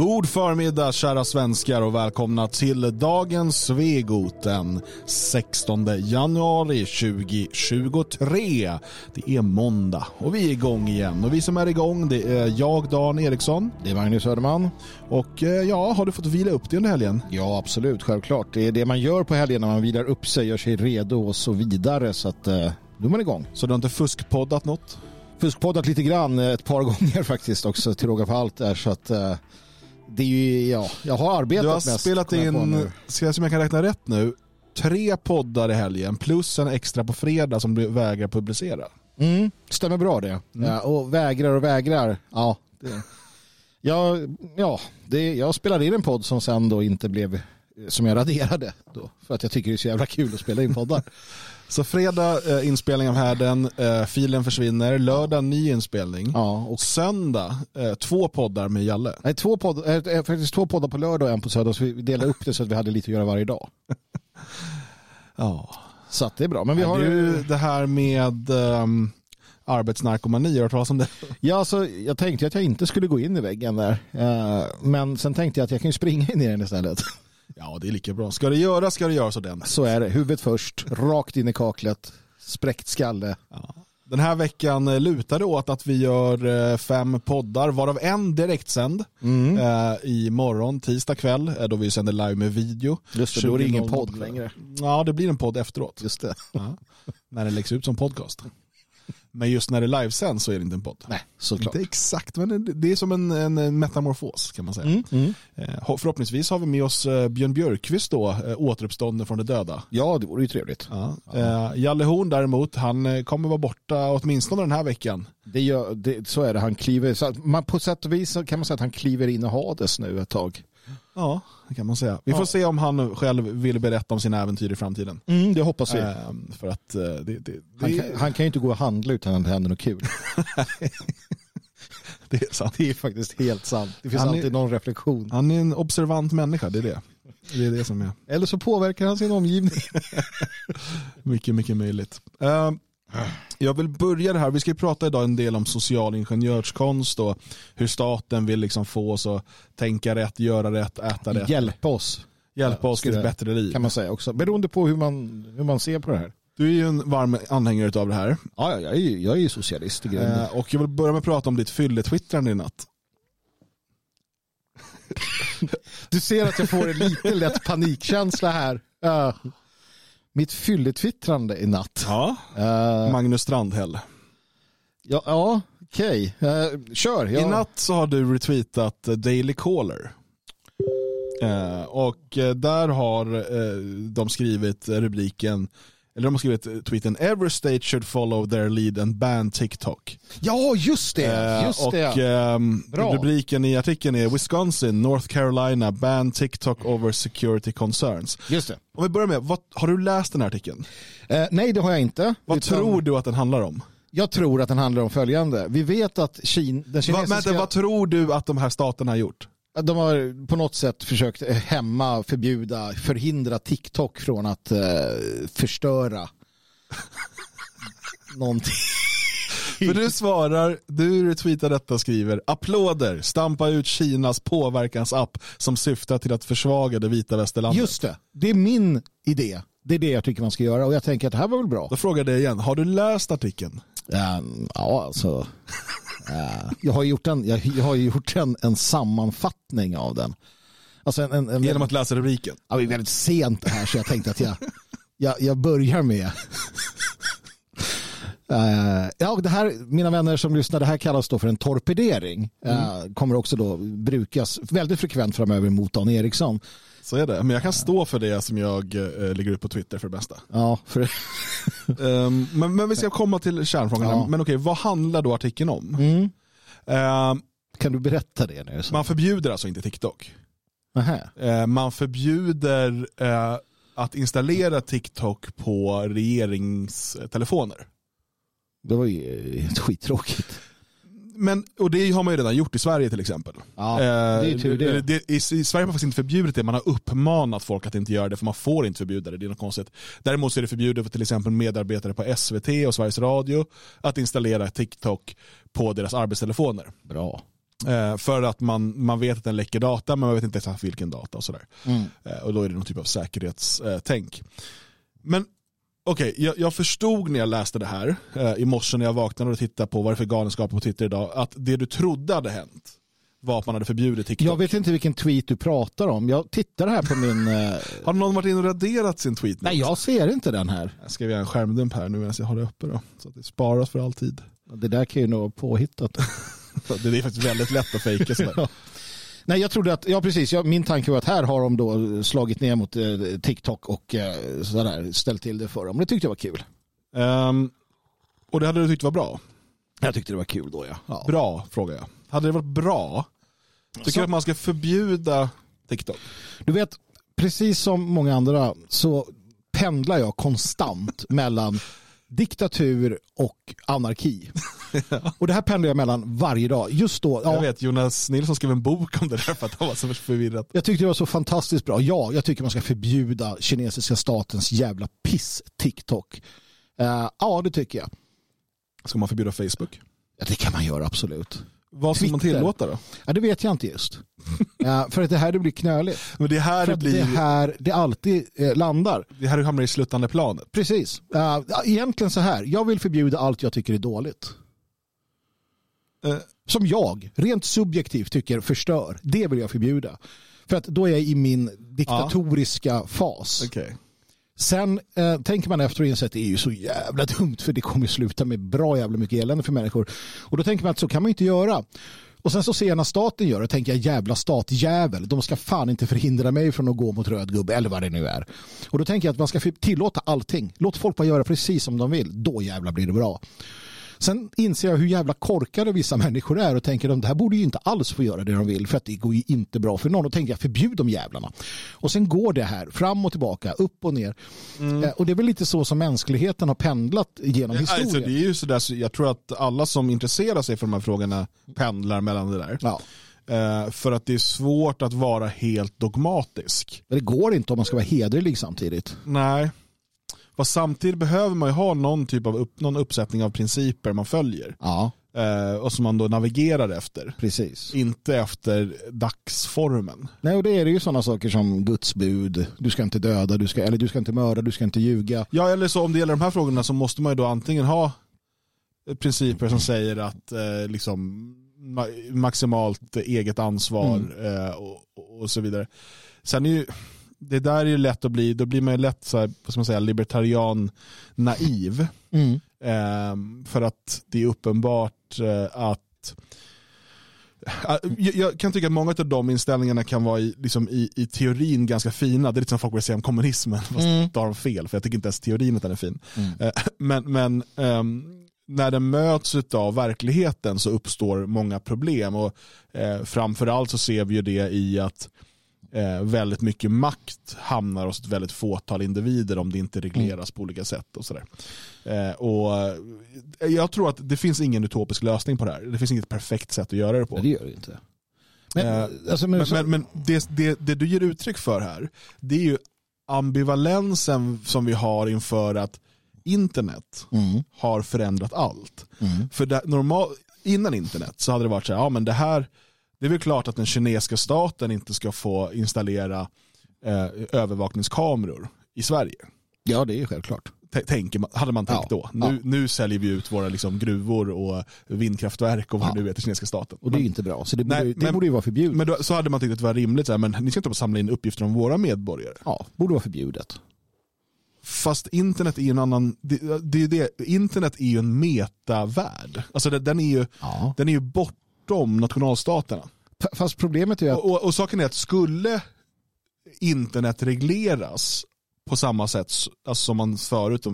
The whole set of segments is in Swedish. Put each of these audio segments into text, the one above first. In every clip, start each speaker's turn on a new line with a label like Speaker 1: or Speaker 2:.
Speaker 1: God förmiddag kära svenskar och välkomna till dagens Svegot den 16 januari 2023. Det är måndag och vi är igång igen och vi som är igång det är jag Dan Eriksson.
Speaker 2: Det är Magnus Söderman.
Speaker 1: Och eh, ja, har du fått vila upp dig under helgen?
Speaker 2: Ja, absolut, självklart. Det är det man gör på helgen när man vilar upp sig, gör sig redo och så vidare. Så att eh, nu är man igång.
Speaker 1: Så du har inte fuskpoddat något?
Speaker 2: Fuskpoddat lite grann eh, ett par gånger faktiskt också till råga på allt där så att det är ju, ja, jag har arbetat
Speaker 1: Du har
Speaker 2: mest.
Speaker 1: spelat
Speaker 2: jag
Speaker 1: in, ska jag se om jag kan räkna rätt nu, tre poddar i helgen plus en extra på fredag som du vägrar publicera.
Speaker 2: Mm, stämmer bra det. Ja, och vägrar och vägrar. Ja, det, ja, ja det, jag spelade in en podd som sen då inte blev som jag raderade då. För att jag tycker det är så jävla kul att spela in poddar.
Speaker 1: Så fredag eh, inspelning av härden, eh, filen försvinner, lördag ny inspelning.
Speaker 2: Ja, och
Speaker 1: Söndag, eh, två poddar med Jalle.
Speaker 2: Nej, två podd, äh, faktiskt två poddar på lördag och en på söndag. Så vi delade upp det så att vi hade lite att göra varje dag.
Speaker 1: Ja.
Speaker 2: Så att det är bra. Men vi har...
Speaker 1: Du, det här med um, arbetsnarkomani, har du hört talas om det?
Speaker 2: Ja, alltså, jag tänkte att jag inte skulle gå in i väggen där. Eh, men sen tänkte jag att jag kan ju springa in i den istället.
Speaker 1: Ja, det är lika bra. Ska det göras ska det göras ordentligt.
Speaker 2: Så är det. Huvudet först, rakt in i kaklet, spräckt skalle.
Speaker 1: Ja. Den här veckan eh, lutar det åt att vi gör eh, fem poddar, varav en direktsänd
Speaker 2: Mm.
Speaker 1: eh, i morgon, tisdag kväll, eh, då vi sänder live med video.
Speaker 2: Just det, då är det ingen
Speaker 1: 20.00.
Speaker 2: podd längre.
Speaker 1: Ja, det blir en podd efteråt.
Speaker 2: Just det.
Speaker 1: Ja. när det läggs ut som podcast. Men just när det livesänds så är det inte en podd.
Speaker 2: Nej, såklart.
Speaker 1: Inte exakt, men det- är som en, en, metamorfos kan man säga.
Speaker 2: Mm, mm.
Speaker 1: Eh, Förhoppningsvis har vi med oss eh, Björn Björkqvist då, eh, återuppstånden från de döda.
Speaker 2: Ja, det vore ju trevligt.
Speaker 1: Ja. Eh, Jalle Horn däremot, han kommer vara borta åtminstone den här veckan.
Speaker 2: Det gör, det, så är det. Han kliver, så man, på sätt och vis kan man säga att han kliver in i Hades nu ett tag.
Speaker 1: Ja, det kan man säga. Vi får
Speaker 2: Ja.
Speaker 1: se om han själv vill berätta om sina äventyr i framtiden.
Speaker 2: Mm, det hoppas vi.
Speaker 1: Eh, för att eh, det, det, det,
Speaker 2: Han kan, han kan ju inte gå och handla utan att det händer något kul.
Speaker 1: det är sant.
Speaker 2: Det är faktiskt helt sant. Det finns
Speaker 1: Han är-
Speaker 2: alltid någon reflektion.
Speaker 1: Han är en observant människa, det är det. Det är det som är
Speaker 2: Eller så påverkar han sin omgivning.
Speaker 1: mycket, mycket möjligt. Eh, jag vill börja det här, vi ska ju prata idag en del om social ingenjörskonst och hur staten vill liksom få oss att tänka rätt, göra rätt, äta rätt.
Speaker 2: Hjälpa oss
Speaker 1: Hjälpa oss till ett bättre liv.
Speaker 2: kan man säga också. Beroende på hur man, hur man ser på det här.
Speaker 1: Du är ju en varm anhängare av det här.
Speaker 2: Ja, ja, jag är ju, jag är ju socialist i grunden.
Speaker 1: Eh, och jag vill börja med att prata om ditt fylletwittrande i natt.
Speaker 2: Du ser att jag får en lite lätt panikkänsla här. Uh, mitt fylletwittrande i natt.
Speaker 1: Ja.
Speaker 2: Uh,
Speaker 1: Magnus Strandhäll.
Speaker 2: ja, ja okej. Eh, kör.
Speaker 1: I
Speaker 2: Jag,
Speaker 1: natt så har du retweetat Daily Caller. Eh, och där har de skrivit rubriken, eller de har skrivit eh, tweeten Every state should follow their lead and ban TikTok.
Speaker 2: ja, just det.
Speaker 1: Eh,
Speaker 2: Just
Speaker 1: och
Speaker 2: det. Bra.
Speaker 1: rubriken i artikeln är Wisconsin, North Carolina ban TikTok over security concerns.
Speaker 2: Just det.
Speaker 1: Om vi börjar med, vad, har du läst den här artikeln?
Speaker 2: Eh, nej, det har jag inte.
Speaker 1: Vad
Speaker 2: Utan
Speaker 1: tror du att den handlar om?
Speaker 2: Jag tror att den handlar om följande. Vi vet att Kin, den
Speaker 1: Va,
Speaker 2: kinesiska...
Speaker 1: vänta, vad tror du att de här staterna har gjort?
Speaker 2: De har på något sätt försökt eh, hämma, förbjuda, förhindra TikTok från att eh, förstöra någonting.
Speaker 1: För du svarar, du retweetar detta och skriver applåder, stampa ut Kinas påverkansapp som syftar till att försvaga det vita västerlandet.
Speaker 2: Just det, det är min idé. Det är det jag tycker man ska göra och jag tänker att det här var väl bra.
Speaker 1: Då frågar jag dig igen, har du läst artikeln?
Speaker 2: Um, ja, alltså. jag har gjort, en, jag, jag har gjort en, en sammanfattning av den. Alltså en, en, en,
Speaker 1: Genom att läsa rubriken?
Speaker 2: Ja, det är väldigt sent här så jag tänkte att jag, jag, jag börjar med. Eh, ja, det här, mina vänner som lyssnar, det här kallas då för en torpedering. Eh, kommer också då brukas väldigt frekvent framöver mot Dan Eriksson.
Speaker 1: Så är det. Men jag kan stå för det som jag eh, lägger ut på Twitter för det bästa.
Speaker 2: Ja, för,
Speaker 1: Ehm, men, men vi ska komma till kärnfrågan.
Speaker 2: Ja.
Speaker 1: Men okej, vad handlar då artikeln om?
Speaker 2: mm.
Speaker 1: Ehm,
Speaker 2: Kan du berätta det nu? Så?
Speaker 1: man förbjuder alltså inte TikTok.
Speaker 2: Nähä.
Speaker 1: Eh, man förbjuder att installera TikTok på regeringstelefoner.
Speaker 2: Det var ju eh, skittråkigt.
Speaker 1: Men, och det har man ju redan gjort i Sverige till exempel.
Speaker 2: Ja, det är tur det.
Speaker 1: Eh, det, i, I Sverige har man faktiskt inte förbjudit det, man har uppmanat folk att inte göra det för man får inte förbjuda det, det är något konstigt. Däremot så är det förbjudet för till exempel medarbetare på SVT och Sveriges Radio att installera TikTok på deras arbetstelefoner.
Speaker 2: Bra.
Speaker 1: Eh, för att man, man vet att den läcker data men man vet inte exakt vilken data och sådär.
Speaker 2: Mm.
Speaker 1: Eh, och då är det någon typ av säkerhetstänk. Men okej, okay, jag, jag, förstod när jag läste det här eh, i morse när jag vaknade och tittade på vad det är för galenskaper på Twitter idag, att det du trodde hade hänt var att man hade förbjudit TikTok.
Speaker 2: Jag vet inte vilken tweet du pratar om. Jag tittar här på min... Eh...
Speaker 1: Har någon varit in och raderat sin tweet?
Speaker 2: Nej, jag ser inte den här.
Speaker 1: Jag ska göra en skärmdump här nu medan jag har det uppe då. Så att det sparas för alltid.
Speaker 2: Det där kan ju nog vara påhittat.
Speaker 1: det är faktiskt väldigt lätt att fejka sådär.
Speaker 2: Nej, jag trodde att, ja precis, ja, min tanke var att här har de då slagit ner mot eh, TikTok och eh, sådär, ställt till det för dem. Det tyckte jag var kul.
Speaker 1: Um, och det hade du tyckt var bra?
Speaker 2: Jag tyckte det var kul då ja. ja.
Speaker 1: Bra, frågar jag. Hade det varit bra? Tycker du att man ska förbjuda TikTok?
Speaker 2: Du vet, precis som många andra så pendlar jag konstant mellan diktatur och anarki. ja. Och det här pendlar jag mellan varje dag. Just då.
Speaker 1: Ja. Jag vet, Jonas Nilsson skrev en bok om det där för att han var så förvirrad.
Speaker 2: Jag tyckte det var så fantastiskt bra. Ja, jag tycker man ska förbjuda kinesiska statens jävla piss TikTok. Uh, ja, det tycker jag.
Speaker 1: Ska man förbjuda Facebook?
Speaker 2: Ja, det kan man göra absolut.
Speaker 1: Vad ska man tillåta då?
Speaker 2: Ja, det vet jag inte just. ja, för att det här det blir knöligt.
Speaker 1: Men det här
Speaker 2: för
Speaker 1: det blir...
Speaker 2: Det här det alltid eh, landar.
Speaker 1: Det här hamnar i slutande planet.
Speaker 2: Precis. Uh, egentligen så här, jag vill förbjuda allt jag tycker är dåligt. Uh. Som jag, rent subjektivt, tycker förstör. Det vill jag förbjuda. För att då är jag i min diktatoriska ja. fas.
Speaker 1: Okay.
Speaker 2: Sen eh, tänker man efter och inser att det är ju så jävla dumt för det kommer sluta med bra jävla mycket elände för människor. Och då tänker man att så kan man inte göra. Och sen så ser jag när staten gör det och tänker jag jävla statjävel, de ska fan inte förhindra mig från att gå mot röd gubbe eller vad det nu är. Och då tänker jag att man ska tillåta allting. Låt folk bara göra precis som de vill. Då jävla blir det bra. Sen inser jag hur jävla korkade vissa människor är och tänker att det här borde ju inte alls få göra det de vill för att det går ju inte bra för någon. Då tänker jag förbjud de jävlarna. Och sen går det här fram och tillbaka, upp och ner. Mm. Eh, och det är väl lite så som mänskligheten har pendlat genom historien.
Speaker 1: Alltså, det är ju sådär, så jag tror att alla som intresserar sig för de här frågorna pendlar mellan det där.
Speaker 2: Ja.
Speaker 1: Uh, för att det är svårt att vara helt dogmatisk.
Speaker 2: Men det går inte om man ska vara hederlig samtidigt.
Speaker 1: Nej. Fast samtidigt behöver man ju ha någon typ av upp, någon uppsättning av principer man följer.
Speaker 2: Ja.
Speaker 1: Eh, och som man då navigerar efter.
Speaker 2: Precis.
Speaker 1: Inte efter dagsformen.
Speaker 2: Nej, och det är ju sådana saker som Guds bud. Du ska inte döda, du ska, eller du ska inte mörda, du ska inte ljuga.
Speaker 1: Ja, eller så om det gäller de här frågorna så måste man ju då antingen ha principer som säger att eh, liksom maximalt eget ansvar mm. eh, och, och, så vidare. Sen är ju det där är ju lätt att bli, då blir man ju lätt så här, vad ska man säga, libertarian naiv.
Speaker 2: Mm.
Speaker 1: Eh, för att det är uppenbart eh, att eh, jag kan tycka att många av de inställningarna kan vara i, liksom i, i teorin ganska fina. Det är lite som folk börjar säga om kommunismen, fast mm. då har de fel, för jag tycker inte ens teorin att den är fin. Mm. Eh, men, men um, när den möts av verkligheten så uppstår många problem och eh, framförallt så ser vi ju det i att eh, väldigt mycket makt hamnar hos ett väldigt fåtal individer om det inte regleras mm. på olika sätt. och sådär. Eh, och eh, Jag tror att det finns ingen utopisk lösning på det här. Det finns inget perfekt sätt att göra det på.
Speaker 2: det gör det inte. Men,
Speaker 1: eh, alltså, men, men, men det, det, det, du ger uttryck för här, det är ju ambivalensen som vi har inför att internet
Speaker 2: mm.
Speaker 1: har förändrat allt.
Speaker 2: Mm.
Speaker 1: För det, normal, innan internet så hade det varit så här, ja men det här det är väl klart att den kinesiska staten inte ska få installera eh, övervakningskameror i Sverige.
Speaker 2: Ja, det är självklart.
Speaker 1: Tänker man, hade man tänkt ja, då. Nu, ja. nu säljer vi ut våra liksom, gruvor och vindkraftverk och vad ja. det nu är till kinesiska staten.
Speaker 2: Och det är inte bra, så det borde, nej, det men, borde ju vara förbjudet.
Speaker 1: Men då, så hade man tyckt att det var rimligt, så här, men ni ska inte samla in uppgifter om våra medborgare.
Speaker 2: Ja, borde vara förbjudet.
Speaker 1: Fast internet är ju en annan, det, det, det, internet är ju en metavärld. Alltså det, den är ju, den är ju bort bortom nationalstaterna.
Speaker 2: Fast problemet är att...
Speaker 1: Och, och, och saken är att skulle internet regleras på samma sätt alltså som man förut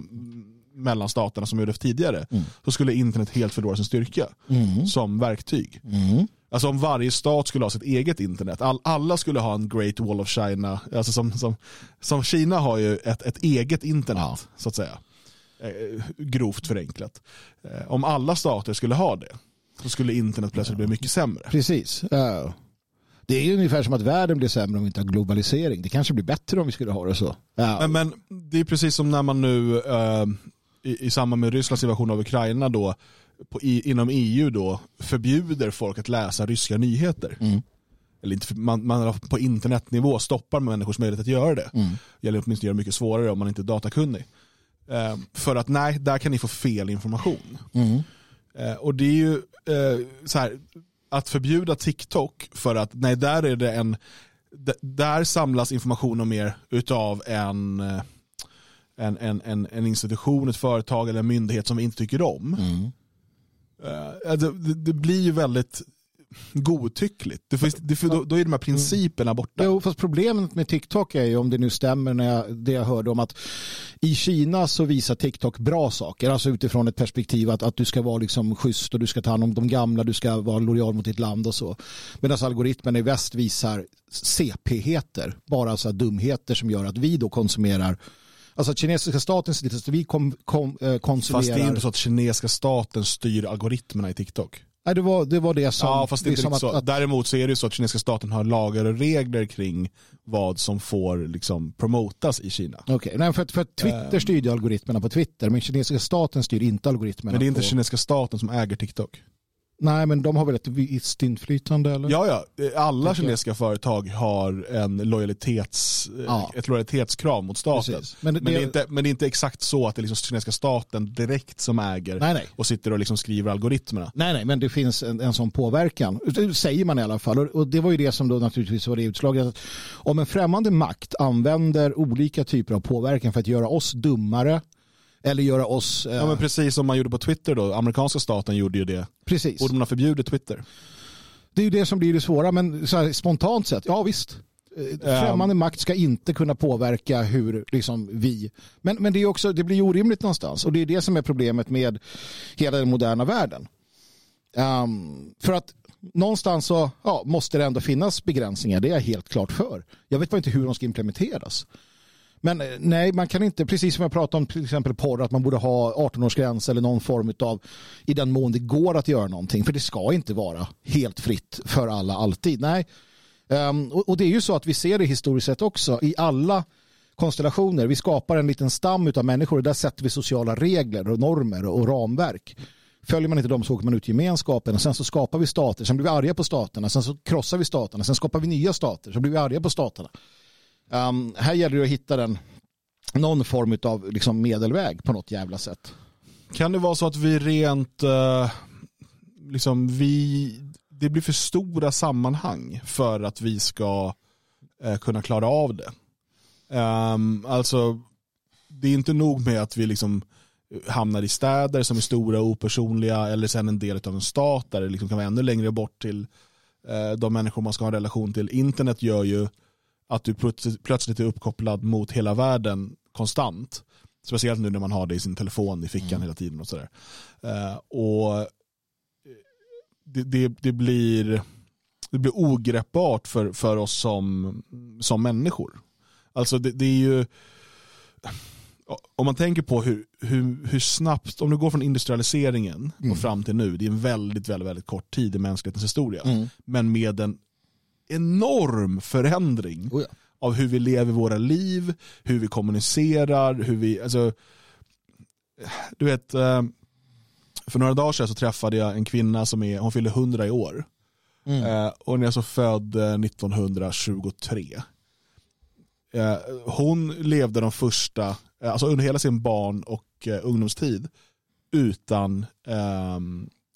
Speaker 1: mellan staterna som gjorde tidigare
Speaker 2: mm.
Speaker 1: så skulle internet helt förlora sin styrka
Speaker 2: mm.
Speaker 1: som verktyg.
Speaker 2: Mm.
Speaker 1: Alltså om varje stat skulle ha sitt eget internet, all, alla skulle ha en Great Wall of China, alltså som, som, som Kina har ju ett, ett eget internet ja. så att säga. Eh, grovt förenklat. Eh, om alla stater skulle ha det så skulle internet plötsligt bli mycket sämre.
Speaker 2: Precis. Det är ungefär som att världen blir sämre om vi inte har globalisering. Det kanske blir bättre om vi skulle ha det så.
Speaker 1: Men, men det är precis som när man nu uh, i, i samband med Rysslands invasion av Ukraina då på, i, inom EU då förbjuder folk att läsa ryska nyheter.
Speaker 2: Mm.
Speaker 1: Eller inte, man, man på internetnivå stoppar människors möjlighet att göra det.
Speaker 2: Mm.
Speaker 1: Gäller åtminstone göra det mycket svårare om man inte är datakunnig. Eh, för att nej, där kan ni få fel information.
Speaker 2: Mm.
Speaker 1: Eh, och det är ju eh, så här, att förbjuda TikTok för att nej, där är det en där samlas informationen mer utav en, eh, en, en, en, en institution, ett företag eller en myndighet som vi inte tycker om.
Speaker 2: Mm.
Speaker 1: Alltså, det, det blir ju väldigt godtyckligt. Det får, det får, då, då är de här principerna borta.
Speaker 2: Jo, fast problemet med TikTok är ju om det nu stämmer när jag, det jag hörde om att i Kina så visar TikTok bra saker, alltså utifrån ett perspektiv att, att du ska vara liksom schysst och du ska ta hand om de gamla, du ska vara lojal mot ditt land och så. Medan algoritmen i väst visar CP-heter, bara så dumheter som gör att vi då konsumerar Alltså att kinesiska staten ser till att vi kom, kom, eh, konsumerar...
Speaker 1: Fast det är inte så att kinesiska staten styr algoritmerna i TikTok.
Speaker 2: Nej, det var det, var det som...
Speaker 1: ja, fast det
Speaker 2: liksom att,
Speaker 1: så.
Speaker 2: att,
Speaker 1: Däremot så är det ju så att kinesiska staten har lagar och regler kring vad som får liksom promotas i Kina.
Speaker 2: Okej, nej, för, att- för att Twitter styrde algoritmerna på Twitter, men kinesiska staten styr inte algoritmerna
Speaker 1: Men det är inte
Speaker 2: på...
Speaker 1: kinesiska staten som äger TikTok.
Speaker 2: Nej, men de har väl ett visst inflytande eller?
Speaker 1: Ja, ja. Alla kinesiska företag har en lojalitets,
Speaker 2: Ja.
Speaker 1: ett lojalitetskrav mot staten.
Speaker 2: Precis. Men
Speaker 1: Men,
Speaker 2: det-
Speaker 1: det, är inte, men det är inte exakt så att det är liksom kinesiska staten direkt som äger
Speaker 2: Nej, nej.
Speaker 1: och sitter och liksom skriver algoritmerna.
Speaker 2: Nej, nej, men det finns en, en sån påverkan. Det säger man i alla fall. Och, och det var ju det som då naturligtvis var det utslaget. Om en främmande makt använder olika typer av påverkan för att göra oss dummare eller göra oss... Eh,
Speaker 1: Ja, men precis som man gjorde på Twitter då. Amerikanska staten gjorde ju det.
Speaker 2: precis.
Speaker 1: Borde man ha förbjudit Twitter?
Speaker 2: Det är ju det som blir det svåra, men så här, spontant sett, ja visst. Eh, Främmande makt ska inte kunna påverka hur liksom, vi... Men, men det, är också, det blir orimligt någonstans och det är det som är problemet med hela den moderna världen. Ehm, för att någonstans så ja, måste det ändå finnas begränsningar, det är jag helt klart för. Jag vet bara inte hur de ska implementeras. Men eh, nej, man kan inte, precis som jag pratade om till exempel porr, att man borde ha 18-årsgräns eller någon form av, i den mån det går att göra någonting. För det ska inte vara helt fritt för alla alltid. Nej, um, och, och det är ju så att vi ser det historiskt sett också i alla konstellationer. Vi skapar en liten stam av människor och där sätter vi sociala regler och normer och, och ramverk. Följer man inte dem så åker man ut i gemenskapen och sen så skapar vi stater, sen blir vi arga på staterna, sen så krossar vi staterna, sen skapar vi nya stater, så blir vi arga på staterna. Um, här gäller det att hitta den, någon form av liksom medelväg på något jävla sätt.
Speaker 1: Kan det vara så att vi rent, uh, liksom vi, det blir för stora sammanhang för att vi ska uh, kunna klara av det. Um, alltså, det är inte nog med att vi liksom hamnar i städer som är stora och opersonliga eller sen en del av en stat där det liksom kan vara ännu längre bort till uh, de människor man ska ha en relation till. Internet gör ju att du plötsligt, är uppkopplad mot hela världen konstant. Speciellt nu när man har det i sin telefon i fickan hela tiden och sådär. Eh, och det, det, det, blir, det blir ogreppbart för, för oss som, som människor. Alltså det, det är ju om man tänker på hur, hur, hur snabbt, om du går från industrialiseringen och fram till nu, det är en väldigt, väldigt, väldigt kort tid i mänsklighetens historia.
Speaker 2: Mm.
Speaker 1: Men med en enorm förändring
Speaker 2: Oh ja.
Speaker 1: av hur vi lever våra liv, hur vi kommunicerar, hur vi, alltså, du vet, eh, för några dagar sedan så träffade jag en kvinna som är, hon fyllde 100 i år.
Speaker 2: Mm.
Speaker 1: Eh, och hon är alltså född eh, 1923. Eh, hon levde de första, alltså under hela sin barn och ungdomstid utan eh,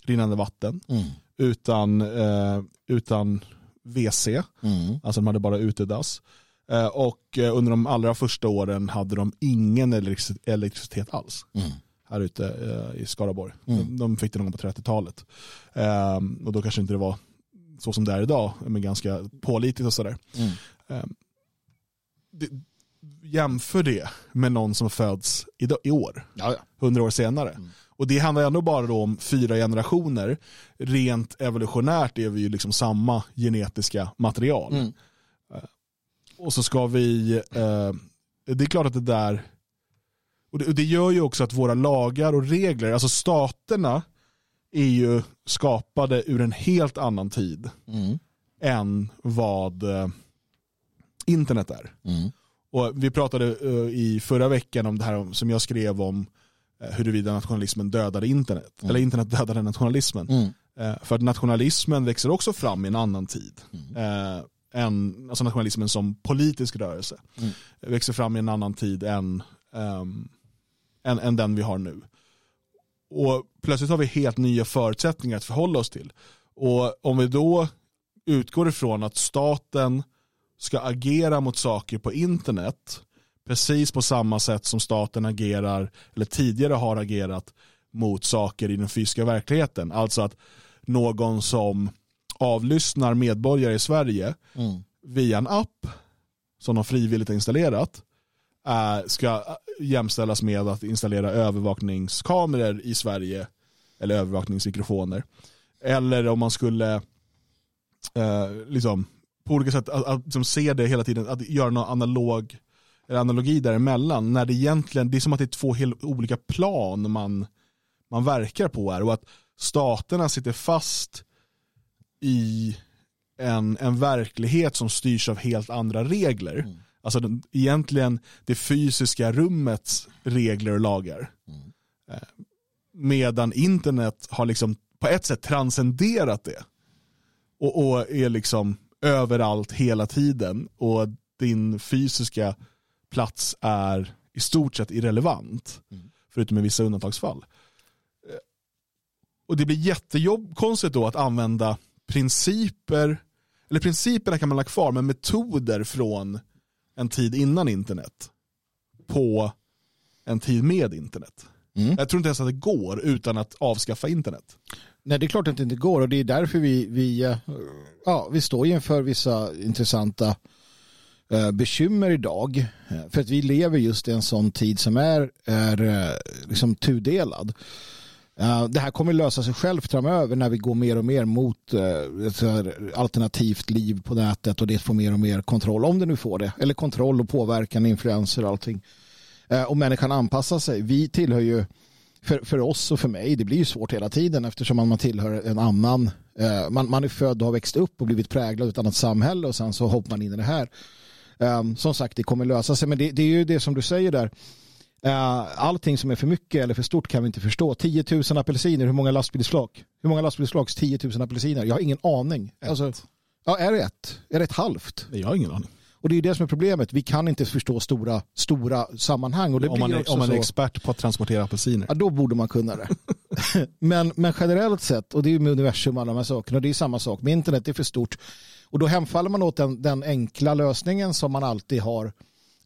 Speaker 1: rinnande vatten,
Speaker 2: Mm.
Speaker 1: utan, eh, utan WC,
Speaker 2: Mm.
Speaker 1: alltså de hade bara utedass. Eh, och eh, under de allra första åren hade de ingen elektric- elektricitet alls
Speaker 2: Mm.
Speaker 1: här ute eh, i Skaraborg.
Speaker 2: Mm.
Speaker 1: De, fick det någon gång på 30-talet. Eh, och då kanske inte det var så som det är idag, men ganska pålitligt och sådär.
Speaker 2: Mm.
Speaker 1: Eh, det, jämför det med någon som föds i år,
Speaker 2: Ja, ja.
Speaker 1: hundra år senare.
Speaker 2: Mm.
Speaker 1: Och det handlar ändå bara om fyra generationer. Rent evolutionärt är vi ju liksom samma genetiska material.
Speaker 2: Mm.
Speaker 1: Och så ska vi, eh, det är klart att det där, och det, och det gör ju också att våra lagar och regler, alltså staterna är ju skapade ur en helt annan tid
Speaker 2: Mm.
Speaker 1: än vad eh, internet är.
Speaker 2: Mm.
Speaker 1: Och vi pratade eh, i förra veckan om det här som jag skrev om eh, huruvida nationalismen dödade internet.
Speaker 2: Mm.
Speaker 1: Eller internet dödade nationalismen. Eh, för att nationalismen växer också fram i en annan tid. Eh, än, alltså nationalismen som politisk rörelse.
Speaker 2: Mm.
Speaker 1: Växer fram i en annan tid än, ehm, än, än den vi har nu. Och plötsligt har vi helt nya förutsättningar att förhålla oss till. Och om vi då utgår ifrån att staten ska agera mot saker på internet precis på samma sätt som staten agerar eller tidigare har agerat mot saker i den fysiska verkligheten. Alltså att någon som avlyssnar medborgare i Sverige
Speaker 2: Mm.
Speaker 1: via en app som de frivilligt har installerat eh, ska jämställas med att installera övervakningskameror i Sverige eller övervakningsmikrofoner. Eller om man skulle eh, liksom, på olika sätt att, att, liksom se det hela tiden, att göra någon analog analogi däremellan när det egentligen, det är som att det är två helt olika plan man, man verkar på här och att staterna sitter fast i en, en verklighet som styrs av helt andra regler.
Speaker 2: Mm.
Speaker 1: Alltså den, egentligen det fysiska rummets regler och lagar.
Speaker 2: Mm.
Speaker 1: Eh, Medan internet har liksom på ett sätt transcenderat det. Och, och är liksom överallt hela tiden. Och din fysiska plats är i stort sett irrelevant.
Speaker 2: Mm.
Speaker 1: Förutom i vissa undantagsfall. Eh, Och det blir jättekonstigt då att använda principer, eller principerna kan man ha kvar, men metoder från en tid innan internet på en tid med internet.
Speaker 2: Mm.
Speaker 1: Jag tror inte ens att det går utan att avskaffa internet.
Speaker 2: Nej, det är klart att det inte går och det är därför vi, vi, eh, ja, vi står inför vissa intressanta Eh, bekymmer idag. Eh, för att vi lever just i en sån tid som är, är eh, liksom tudelad. Det här kommer lösa sig självt framöver när vi går mer och mer mot alternativt liv på nätet och det får mer och mer kontroll, om det nu får det. Eller kontroll och påverkan, influenser och allting. Och människan anpassar sig. Vi tillhör ju för, för oss och för mig, det blir ju svårt hela tiden eftersom man, man tillhör en annan, man, man är född och har växt upp och blivit präglad av ett annat samhälle och sen så hoppar man in i det här. Um, som sagt, det kommer lösa sig, men det, det är ju det som du säger där. Uh, allting som är för mycket eller för stort kan vi inte förstå. 10 000 apelsiner, hur många lastbilsflak? Hur många lastbilsflak? 10 000 apelsiner? Jag har ingen aning. Alltså, ja, är det ett? Är det ett halvt?
Speaker 1: Jag har ingen aning.
Speaker 2: Och det är ju det som är problemet. Vi kan inte förstå stora, stora sammanhang. Och det
Speaker 1: Om man, är, om man är expert på att transportera apelsiner.
Speaker 2: Ja, då borde man kunna det. men, men generellt sett, och det är ju med universum och alla de här sakerna, och det är samma sak med internet, det är för stort. Och då hemfaller man åt den, den enkla lösningen som man alltid har,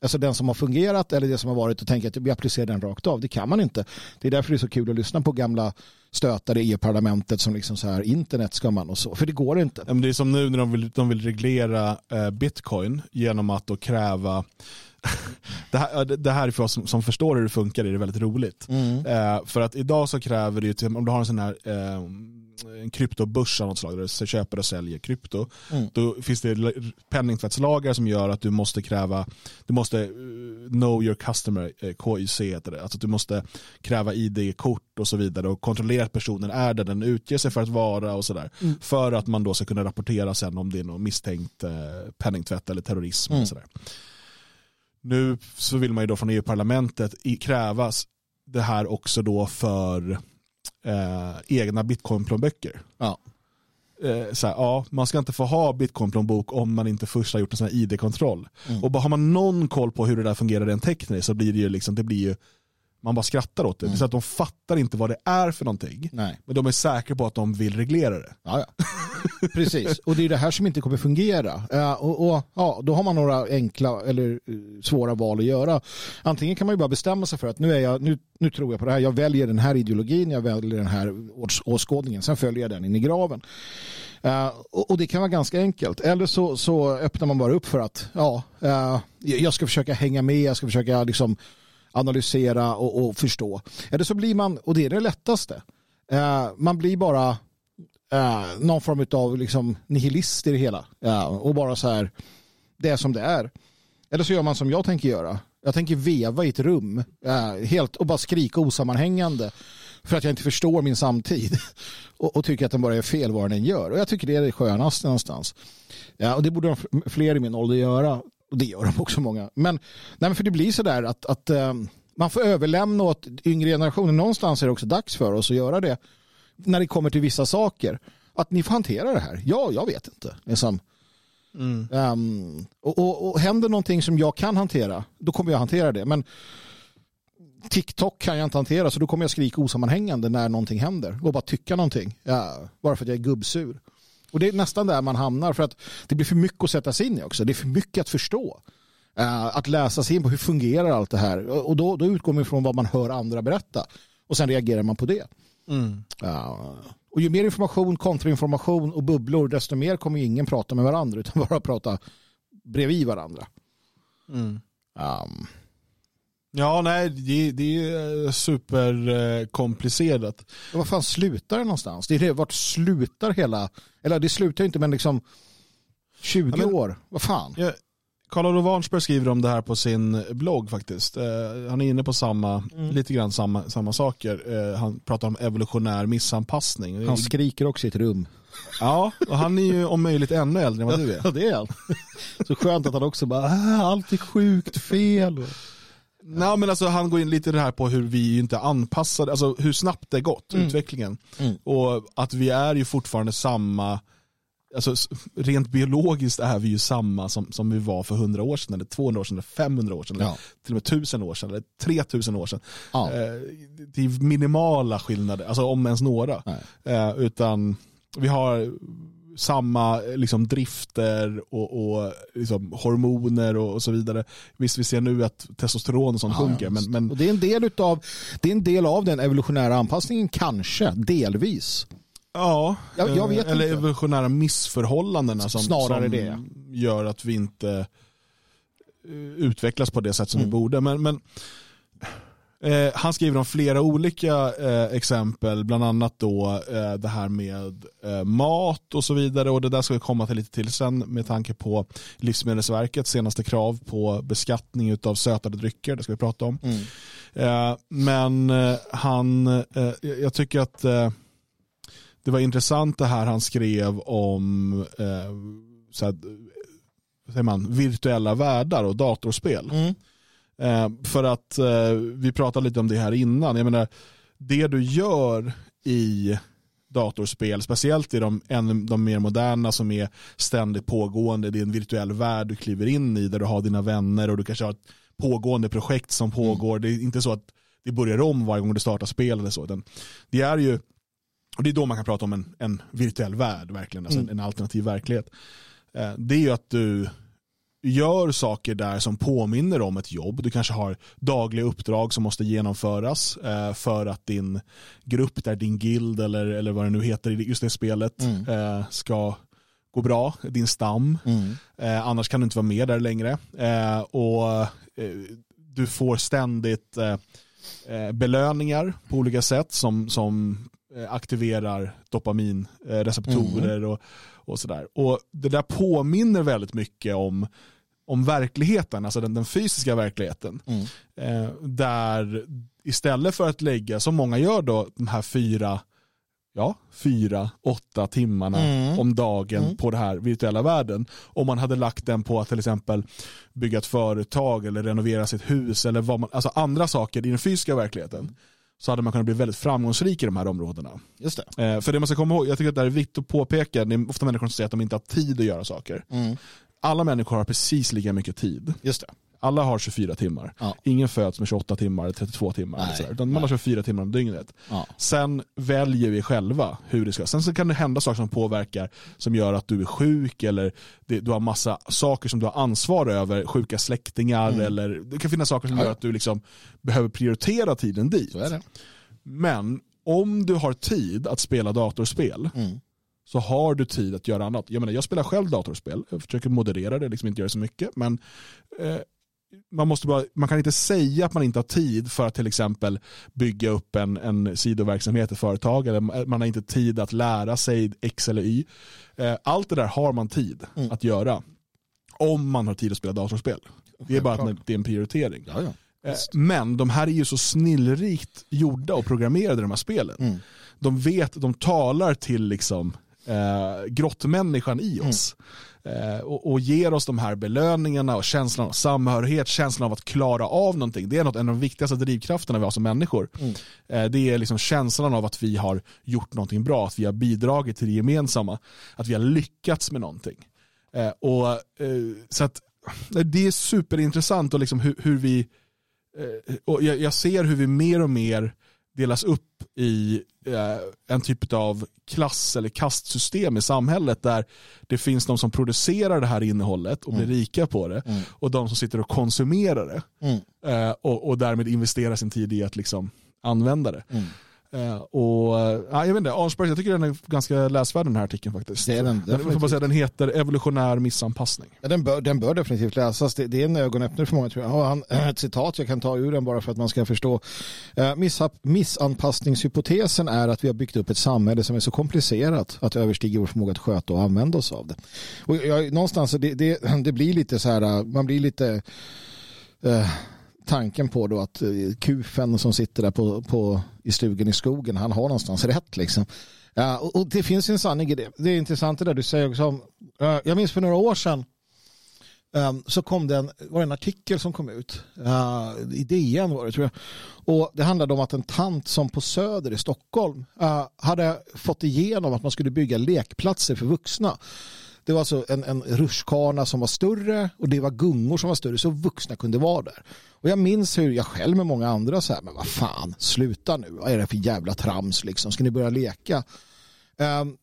Speaker 2: alltså den som har fungerat eller det som har varit och tänker att vi applicerar den rakt av. Det kan man inte. Det är därför det är så kul att lyssna på gamla stötare i EU-parlamentet som liksom så här, internet ska man och så, för det går inte.
Speaker 1: Men Det är som nu när de vill, de vill reglera eh, bitcoin genom att då kräva det här, det här är för oss som, som förstår hur det funkar är det väldigt roligt. Eh, för att idag så kräver det ju, om du har en sån här eh, en kryptobörs av något slag där du köper och säljer krypto.
Speaker 2: Mm.
Speaker 1: Då finns det penningtvättslagar som gör att du måste kräva, du måste eh, know your customer, eh, KYC heter det. Alltså att du måste kräva ID-kort och så vidare och kontrollera att personen är där den utger sig för att vara och sådär.
Speaker 2: Mm.
Speaker 1: För att man då ska kunna rapportera sen om det är någon misstänkt eh, penningtvätt eller terrorism.
Speaker 2: Mm.
Speaker 1: Och sådär. Nu så vill man ju då från EU-parlamentet krävas det här också då för eh, egna bitcoinplånböcker.
Speaker 2: Ja.
Speaker 1: Eh, så här, ja, man ska inte få ha bitcoinplånbok om man inte först har gjort en sån här ID-kontroll.
Speaker 2: Mm.
Speaker 1: Och bara har man någon koll på hur det där fungerar rent tekniskt så blir det ju liksom, det blir ju, man bara skrattar åt det.
Speaker 2: Mm.
Speaker 1: Så att de fattar inte vad det är för någonting.
Speaker 2: Nej.
Speaker 1: Men de är säkra på att de vill reglera det.
Speaker 2: Ja, ja. Precis, och det är det här som inte kommer fungera. Eh, och, och, ja, då har man några enkla eller eh, svåra val att göra. Antingen kan man ju bara bestämma sig för att nu, är jag, nu, nu tror jag på det här, jag väljer den här ideologin, jag väljer den här års, åskådningen, sen följer jag den in i graven. Eh, och, och det kan vara ganska enkelt. Eller så, så öppnar man bara upp för att ja, jag ska försöka hänga med, jag ska försöka liksom analysera och, och förstå. Eller så blir man, och det är det lättaste, eh, man blir bara eh, någon form av liksom nihilist i det hela. Eh, och bara så här, det är som det är. Eller så gör man som jag tänker göra. Jag tänker veva i ett rum eh, helt, och bara skrika osammanhängande för att jag inte förstår min samtid och, och tycker att den bara är fel vad den än gör. Och jag tycker det är det skönaste någonstans. Ja, och det borde de fler i min ålder göra. Och det gör de också många. Men, nej, men för det blir så där att, att eh, man får överlämna åt yngre generationer. Någonstans är det också dags för oss att göra det när det kommer till vissa saker. Att ni får hantera det här. Ja, jag vet inte. Liksom. Mm. Um, och, och, och händer någonting som jag kan hantera, då kommer jag hantera det. Men TikTok kan jag inte hantera så då kommer jag skrika osammanhängande när någonting händer och bara tycka någonting. Ja, bara för att jag är gubbsur. Och det är nästan där man hamnar för att det blir för mycket att sätta sig in i också. Det är för mycket att förstå. Uh, att läsa sig in på hur fungerar allt det här. Och då, då utgår man ifrån vad man hör andra berätta. Och sen reagerar man på det. Mm. Uh, och ju mer information, kontrainformation och bubblor, desto mer kommer ingen prata med varandra utan bara prata bredvid varandra. Mm. Um.
Speaker 1: Ja, nej, det, det är superkomplicerat.
Speaker 2: Vad fan slutar det någonstans? Det är det, vart slutar hela, eller det slutar inte men liksom 20 ja, men, år, vad fan?
Speaker 1: Ja, Karl-Olof Warnsberg skriver om det här på sin blogg faktiskt. Eh, han är inne på samma, mm. lite grann samma, samma saker. Eh, han pratar om evolutionär missanpassning.
Speaker 2: Han skriker också i ett rum.
Speaker 1: Ja, och han är ju om möjligt ännu äldre än vad du är.
Speaker 2: Ja, det är han. Så skönt att han också bara, ah, allt är sjukt fel.
Speaker 1: Nej, men alltså, han går in lite det här på hur vi inte anpassade, alltså hur snabbt det gått, mm. utvecklingen. Mm. Och att vi är ju fortfarande samma alltså, rent biologiskt är vi ju samma som, som vi var för 100 år sedan, eller 200 år sedan, eller 500 år sedan, ja. eller till och med 1000 år sedan, eller 3000 år sedan. Ja. Eh, det är minimala skillnader, alltså om ens några. Eh, utan vi har samma liksom, drifter och, och liksom, hormoner och, och, så vidare. Visst, vi ser nu att testosteron och sånt ja, sjunker. Men, men...
Speaker 2: Och det, är en del utav, det är en del av den evolutionära anpassningen, kanske, delvis.
Speaker 1: Ja, jag, jag vet eller inte. evolutionära missförhållandena som,
Speaker 2: Snarare som det.
Speaker 1: gör att vi inte eh, utvecklas på det sätt som mm. vi borde. Men, men eh, han skriver om flera olika eh, exempel, bland annat då eh, det här med eh, mat och så vidare. Och Det där ska vi komma till lite till sen med tanke på Livsmedelsverkets senaste krav på beskattning av sötade drycker. Det ska vi prata om. Mm. Eh, men han, jag tycker att det var intressant det här han skrev om eh, så här, säger man, virtuella världar och datorspel. Mm. Eh, för att eh, vi pratade lite om det här innan. Jag menar, det du gör i datorspel, speciellt i de, en, de mer moderna som är ständigt pågående. Det är en virtuell värld du kliver in i där du har dina vänner och du kanske har ett pågående projekt som pågår. Mm. Det är inte så att det börjar om varje gång du startar spel eller så. Det är ju och Det är då man kan prata om en, en virtuell värld, verkligen, alltså mm. en, en, alternativ verklighet. Eh, det är ju att du gör saker där som påminner om ett jobb. Du kanske har dagliga uppdrag som måste genomföras eh, för att din grupp, där din guild eller, eller vad det nu heter i just det spelet mm. eh, ska gå bra, din stam. Mm. Eh, annars kan du inte vara med där längre. Och Du får ständigt belöningar på olika sätt som, som aktiverar dopaminreceptorer mm. och, och sådär. Och det där påminner väldigt mycket om, om verkligheten, alltså den, den fysiska verkligheten. Mm. Eh, där istället för att lägga, som många gör då, de här fyra ja, fyra, åtta timmarna mm. om dagen mm. på den här virtuella världen. Om man hade lagt den på att till exempel bygga ett företag eller renovera sitt hus eller vad man, alltså andra saker i den fysiska verkligheten så hade man kunnat bli väldigt framgångsrik i de här områdena.
Speaker 2: Just det.
Speaker 1: Eh, för det man ska komma ihåg, jag tycker att det är viktigt att påpeka, det är ofta människor som säger att de inte har tid att göra saker. Mm. Alla människor har precis lika mycket tid.
Speaker 2: Just det.
Speaker 1: Alla har 24 timmar. Ja. Ingen föds med 28 timmar eller 32 timmar. Nej, eller utan man har 24 timmar om dygnet. Ja. Sen väljer vi själva hur det ska. Sen så kan det hända saker som påverkar som gör att du är sjuk eller det, du har massa saker som du har ansvar över. Sjuka släktingar mm. eller det kan finnas saker som gör att du liksom behöver prioritera tiden dit. Men om du har tid att spela datorspel mm så har du tid att göra annat. Jag, menar, jag spelar själv datorspel, jag försöker moderera det, liksom inte göra så mycket. Men eh, man, måste bara, man kan inte säga att man inte har tid för att till exempel bygga upp en, en sidoverksamhet i företag eller man har inte tid att lära sig X eller Y. Eh, allt det där har man tid mm. att göra om man har tid att spela datorspel. Det är bara att det är en prioritering.
Speaker 2: Ja, ja.
Speaker 1: Eh, men de här är ju så snillrikt gjorda och programmerade de här spelen. Mm. De vet, de talar till liksom eh, grottmänniskan i oss. Eh, och, och ger oss de här belöningarna och känslan av samhörighet, känslan av att klara av någonting. Det är något, en av de viktigaste drivkrafterna vi har som människor. Eh, det är liksom känslan av att vi har gjort någonting bra, att vi har bidragit till det gemensamma, att vi har lyckats med någonting. Eh, och, eh, så att, det är superintressant och liksom hur, hur vi, eh, och jag, jag ser hur vi mer och mer delas upp i eh, en typ av klass eller kastsystem i samhället där det finns de som producerar det här innehållet och blir rika på det och de som sitter och konsumerar det. Eh, och, och därmed investerar sin tid i att liksom använda det. Eh, och, ja, jag vet inte, Arnsberg, jag tycker den är ganska läsvärd den här artikeln faktiskt.
Speaker 2: Det är den,
Speaker 1: den, får bara säga, den heter Evolutionär missanpassning.
Speaker 2: Ja, den, bör, den bör definitivt läsas. Det, det är en ögonöppnare för många tror jag. Ja, han, ett citat jag kan ta ur den bara för att man ska förstå. Eh, missanpassningshypotesen är att vi har byggt upp ett samhälle som är så komplicerat att det överstiger vår förmåga att sköta och använda oss av det. Och jag, någonstans, det, det, det blir lite så här, man blir lite eh, tanken på då att eh, kufen som sitter där på, på, i stugan i skogen, han har någonstans rätt liksom. Ja, och, och det finns en sanning i det. Det är intressant det där du säger också. Eh, jag minns för några år sedan ehm, så kom det en, var det en artikel som kom ut. Uh, I DN var det tror jag. Och det handlade om att en tant som på Söder i Stockholm uh, hade fått igenom att man skulle bygga lekplatser för vuxna. Det var alltså en, en rutschkana som var större och det var gungor som var större så vuxna kunde vara där. Och jag minns hur jag själv med många andra så här, men vad fan, sluta nu, vad är det för jävla trams liksom, ska ni börja leka? Um,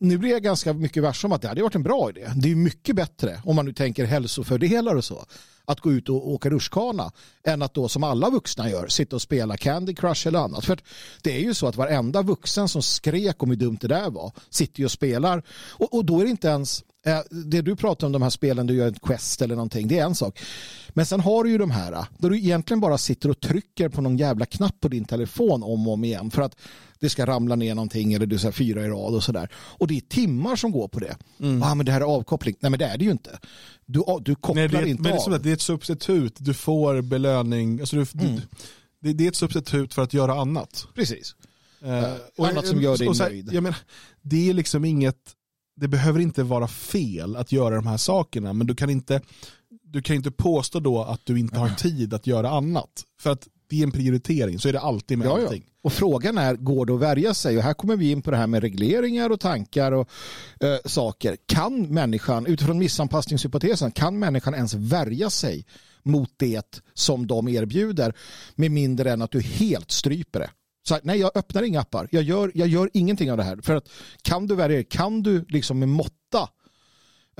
Speaker 2: nu blir jag ganska mycket värst om att det hade varit en bra idé. Det är mycket bättre om man nu tänker hälsofördelar och så att gå ut och åka rutschkana än att då som alla vuxna gör sitta och spela Candy Crush eller annat. För det är ju så att varenda vuxen som skrek om hur dumt det där var sitter ju och spelar och, och då är det inte ens det du pratar om de här spelen, du gör en quest eller någonting, det är en sak. Men sen har du ju de här där du egentligen bara sitter och trycker på någon jävla knapp på din telefon om och om igen för att det ska ramla ner någonting eller du säger fyra i rad och sådär. Och det är timmar som går på det. Mm. Ah, men det här är avkoppling. Nej men det är det ju inte. Du, du kopplar
Speaker 1: Nej, det är,
Speaker 2: inte
Speaker 1: men
Speaker 2: av.
Speaker 1: Det är, det är ett substitut, du får belöning. Alltså du, mm. det, det, är ett substitut för att göra annat.
Speaker 2: Precis. Uh, och, annat som gör dig nöjd.
Speaker 1: Jag menar, det är liksom inget, det behöver inte vara fel att göra de här sakerna, men du kan inte, du kan inte påstå då att du inte har tid att göra annat. För att det är en prioritering, så är det alltid med ja, allting. Ja.
Speaker 2: Och frågan är, går det att värja sig? Och här kommer vi in på det här med regleringar och tankar och äh, saker. Kan människan, utifrån missanpassningshypotesen, kan människan ens värja sig mot det som de erbjuder med mindre än att du helt stryper det? Så nej, jag öppnar inga appar. Jag gör, jag gör ingenting av det här. För att kan du dig, kan du liksom med måtta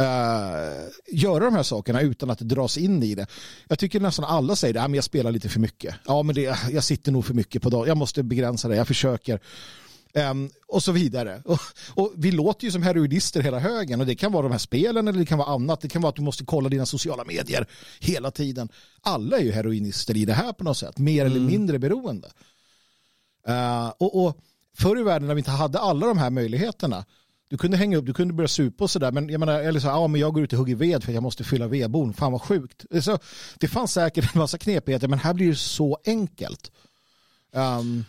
Speaker 2: Uh, göra de här sakerna utan att dras in i det. Jag tycker nästan alla säger det, men jag spelar lite för mycket. Ja, men det, jag sitter nog för mycket på dagen. Jag måste begränsa det, jag försöker. Um, och så vidare. Och, och, vi låter ju som heroinister hela högen och det kan vara de här spelen eller det kan vara annat. Det kan vara att du måste kolla dina sociala medier hela tiden. Alla är ju heroinister i det här på något sätt, mer mm. eller mindre beroende. Uh, och, och förr i världen när vi inte hade alla de här möjligheterna du kunde hänga upp, du kunde börja supa och sådär. Men jag menar, eller så, ja men jag går ut och hugger ved för att jag måste fylla vedbon. Fan vad sjukt. Så, det fanns säkert en massa knepigheter men här blir det så enkelt. Um,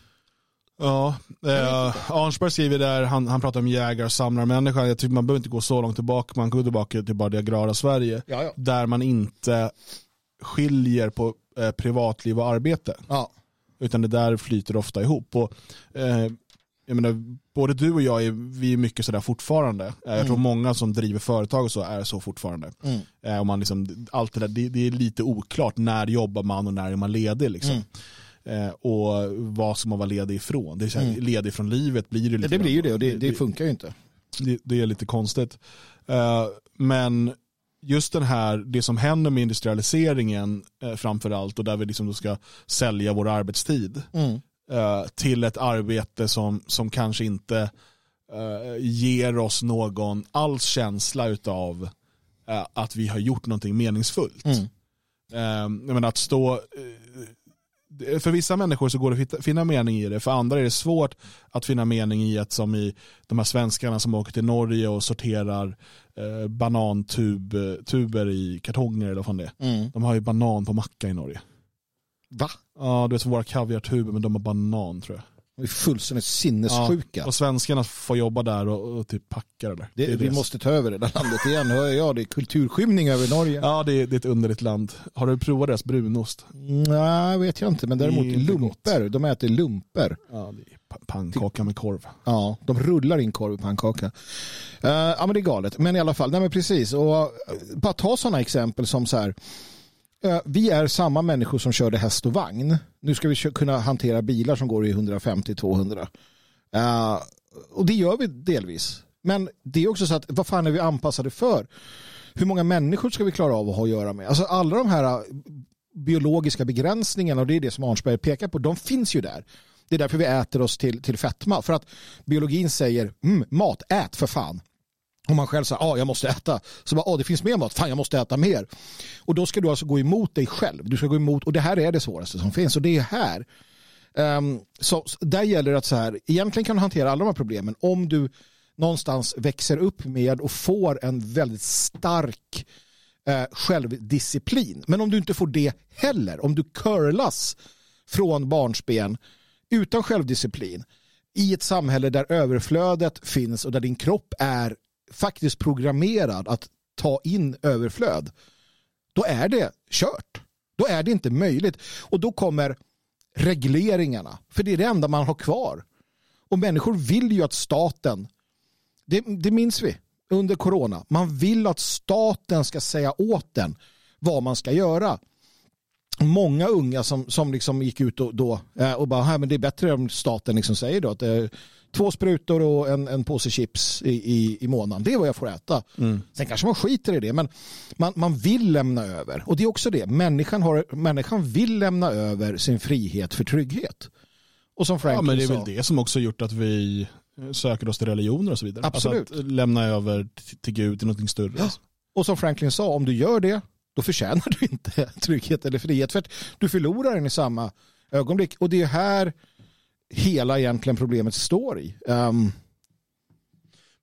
Speaker 1: Ja, eh, Arnsberg skriver där, han, han pratar om jägare och samlarmänniska. Jag tycker man behöver inte gå så långt tillbaka, man går tillbaka till bara det agrara Sverige.
Speaker 2: Ja, ja.
Speaker 1: Där man inte skiljer på eh, privatliv och arbete.
Speaker 2: Ja.
Speaker 1: Utan det där flyter ofta ihop. Och, eh, jag menar, både du och jag är, vi är mycket sådär fortfarande. Eh, jag mm. tror många som driver företag och så är så fortfarande. Mm. Eh, och man liksom, allt det, där, det, det, är lite oklart när jobbar man och när är man ledig. Liksom. Mm. Eh, och vad ska man vara ledig ifrån? Det är så här, mm. Ledig från livet blir det lite.
Speaker 2: det blir ju det och det, det funkar ju inte.
Speaker 1: Det, det är lite konstigt. Eh, men just den här, det som händer med industrialiseringen eh, framför allt och där vi liksom då ska sälja vår arbetstid.
Speaker 2: Mm.
Speaker 1: Eh, till ett arbete som, som kanske inte uh, ger oss någon alls känsla av uh, eh, att vi har gjort någonting meningsfullt. Mm. jag menar att stå för vissa människor så går det att finna mening i det, för andra är det svårt att finna mening i att som i de här svenskarna som åker till Norge och sorterar eh, banantuber i kartonger eller vad fan det är.
Speaker 2: Mm.
Speaker 1: De har ju banan på macka i Norge.
Speaker 2: Va?
Speaker 1: Ja, du vet våra kaviartuber men de har banan tror jag.
Speaker 2: De är fullständigt sinnessjuka.
Speaker 1: Ja, och svenskarna får jobba där och, och typ packa det där.
Speaker 2: Det,
Speaker 1: det
Speaker 2: vi
Speaker 1: det.
Speaker 2: måste ta över det där landet igen, hör jag. Det är kulturskymning över Norge.
Speaker 1: Ja, det är, det är ett underligt land. Har du provat deras brunost?
Speaker 2: Nej, vet jag inte. Men däremot lumper. De äter lumper.
Speaker 1: Ja, det är pa- pannkaka med korv.
Speaker 2: Ja, de rullar in korv i pannkaka. Uh, ja, men det är galet. Men i alla fall, nej men precis. Och, uh, bara ta sådana exempel som så här. Eh, vi är samma människor som körde häst och vagn. Nu ska vi kunna hantera bilar som går i 150-200. Uh, eh, och det gör vi delvis. Men det är också så att vad fan är vi anpassade för? Hur många människor ska vi klara av att ha att göra med? Alltså alla de här eh, biologiska begränsningarna och det är det som Arnsberg pekar på, de finns ju där. Det är därför vi äter oss till, till fetma. För att biologin säger mm, mat, ät för fan. Om man själv säger, att ah, jag måste äta. Så bara, ah, det finns mer mat, fan jag måste äta mer. Och då ska du alltså gå emot dig själv. Du ska gå emot, och det här är det svåraste som finns. Och det är här. Um, så, så där gäller det att så här, egentligen kan du hantera alla de här problemen om du någonstans växer upp med och får en väldigt stark eh, självdisciplin. Men om du inte får det heller, om du curlas från barnsben utan självdisciplin i ett samhälle där överflödet finns och där din kropp är faktiskt programmerad att ta in överflöd, då är det kört. Då är det inte möjligt. Och då kommer regleringarna, för det är det enda man har kvar. Och människor vill ju att staten, det, det minns vi under corona, man vill att staten ska säga åt den vad man ska göra många unga som, som liksom gick ut och, då, eh, och bara, men det är bättre om staten liksom säger då att det två sprutor och en, en påse chips i, i, i månaden. Det är vad jag får äta.
Speaker 1: Mm.
Speaker 2: Sen kanske man skiter i det, men man, man vill lämna över. Och det är också det, människan, har, människan vill lämna över sin frihet för trygghet. Och som
Speaker 1: Ja,
Speaker 2: Franklin
Speaker 1: men det är
Speaker 2: sa,
Speaker 1: väl det som också gjort att vi söker oss till religioner och så vidare.
Speaker 2: Absolut.
Speaker 1: Alltså att lämna över till Gud, till någonting större.
Speaker 2: Ja. och som Franklin sa, om du gör det, då förtjänar du inte trygghet eller frihet. För att du förlorar den i samma ögonblick. Och det är här hela egentligen problemet står i. Um,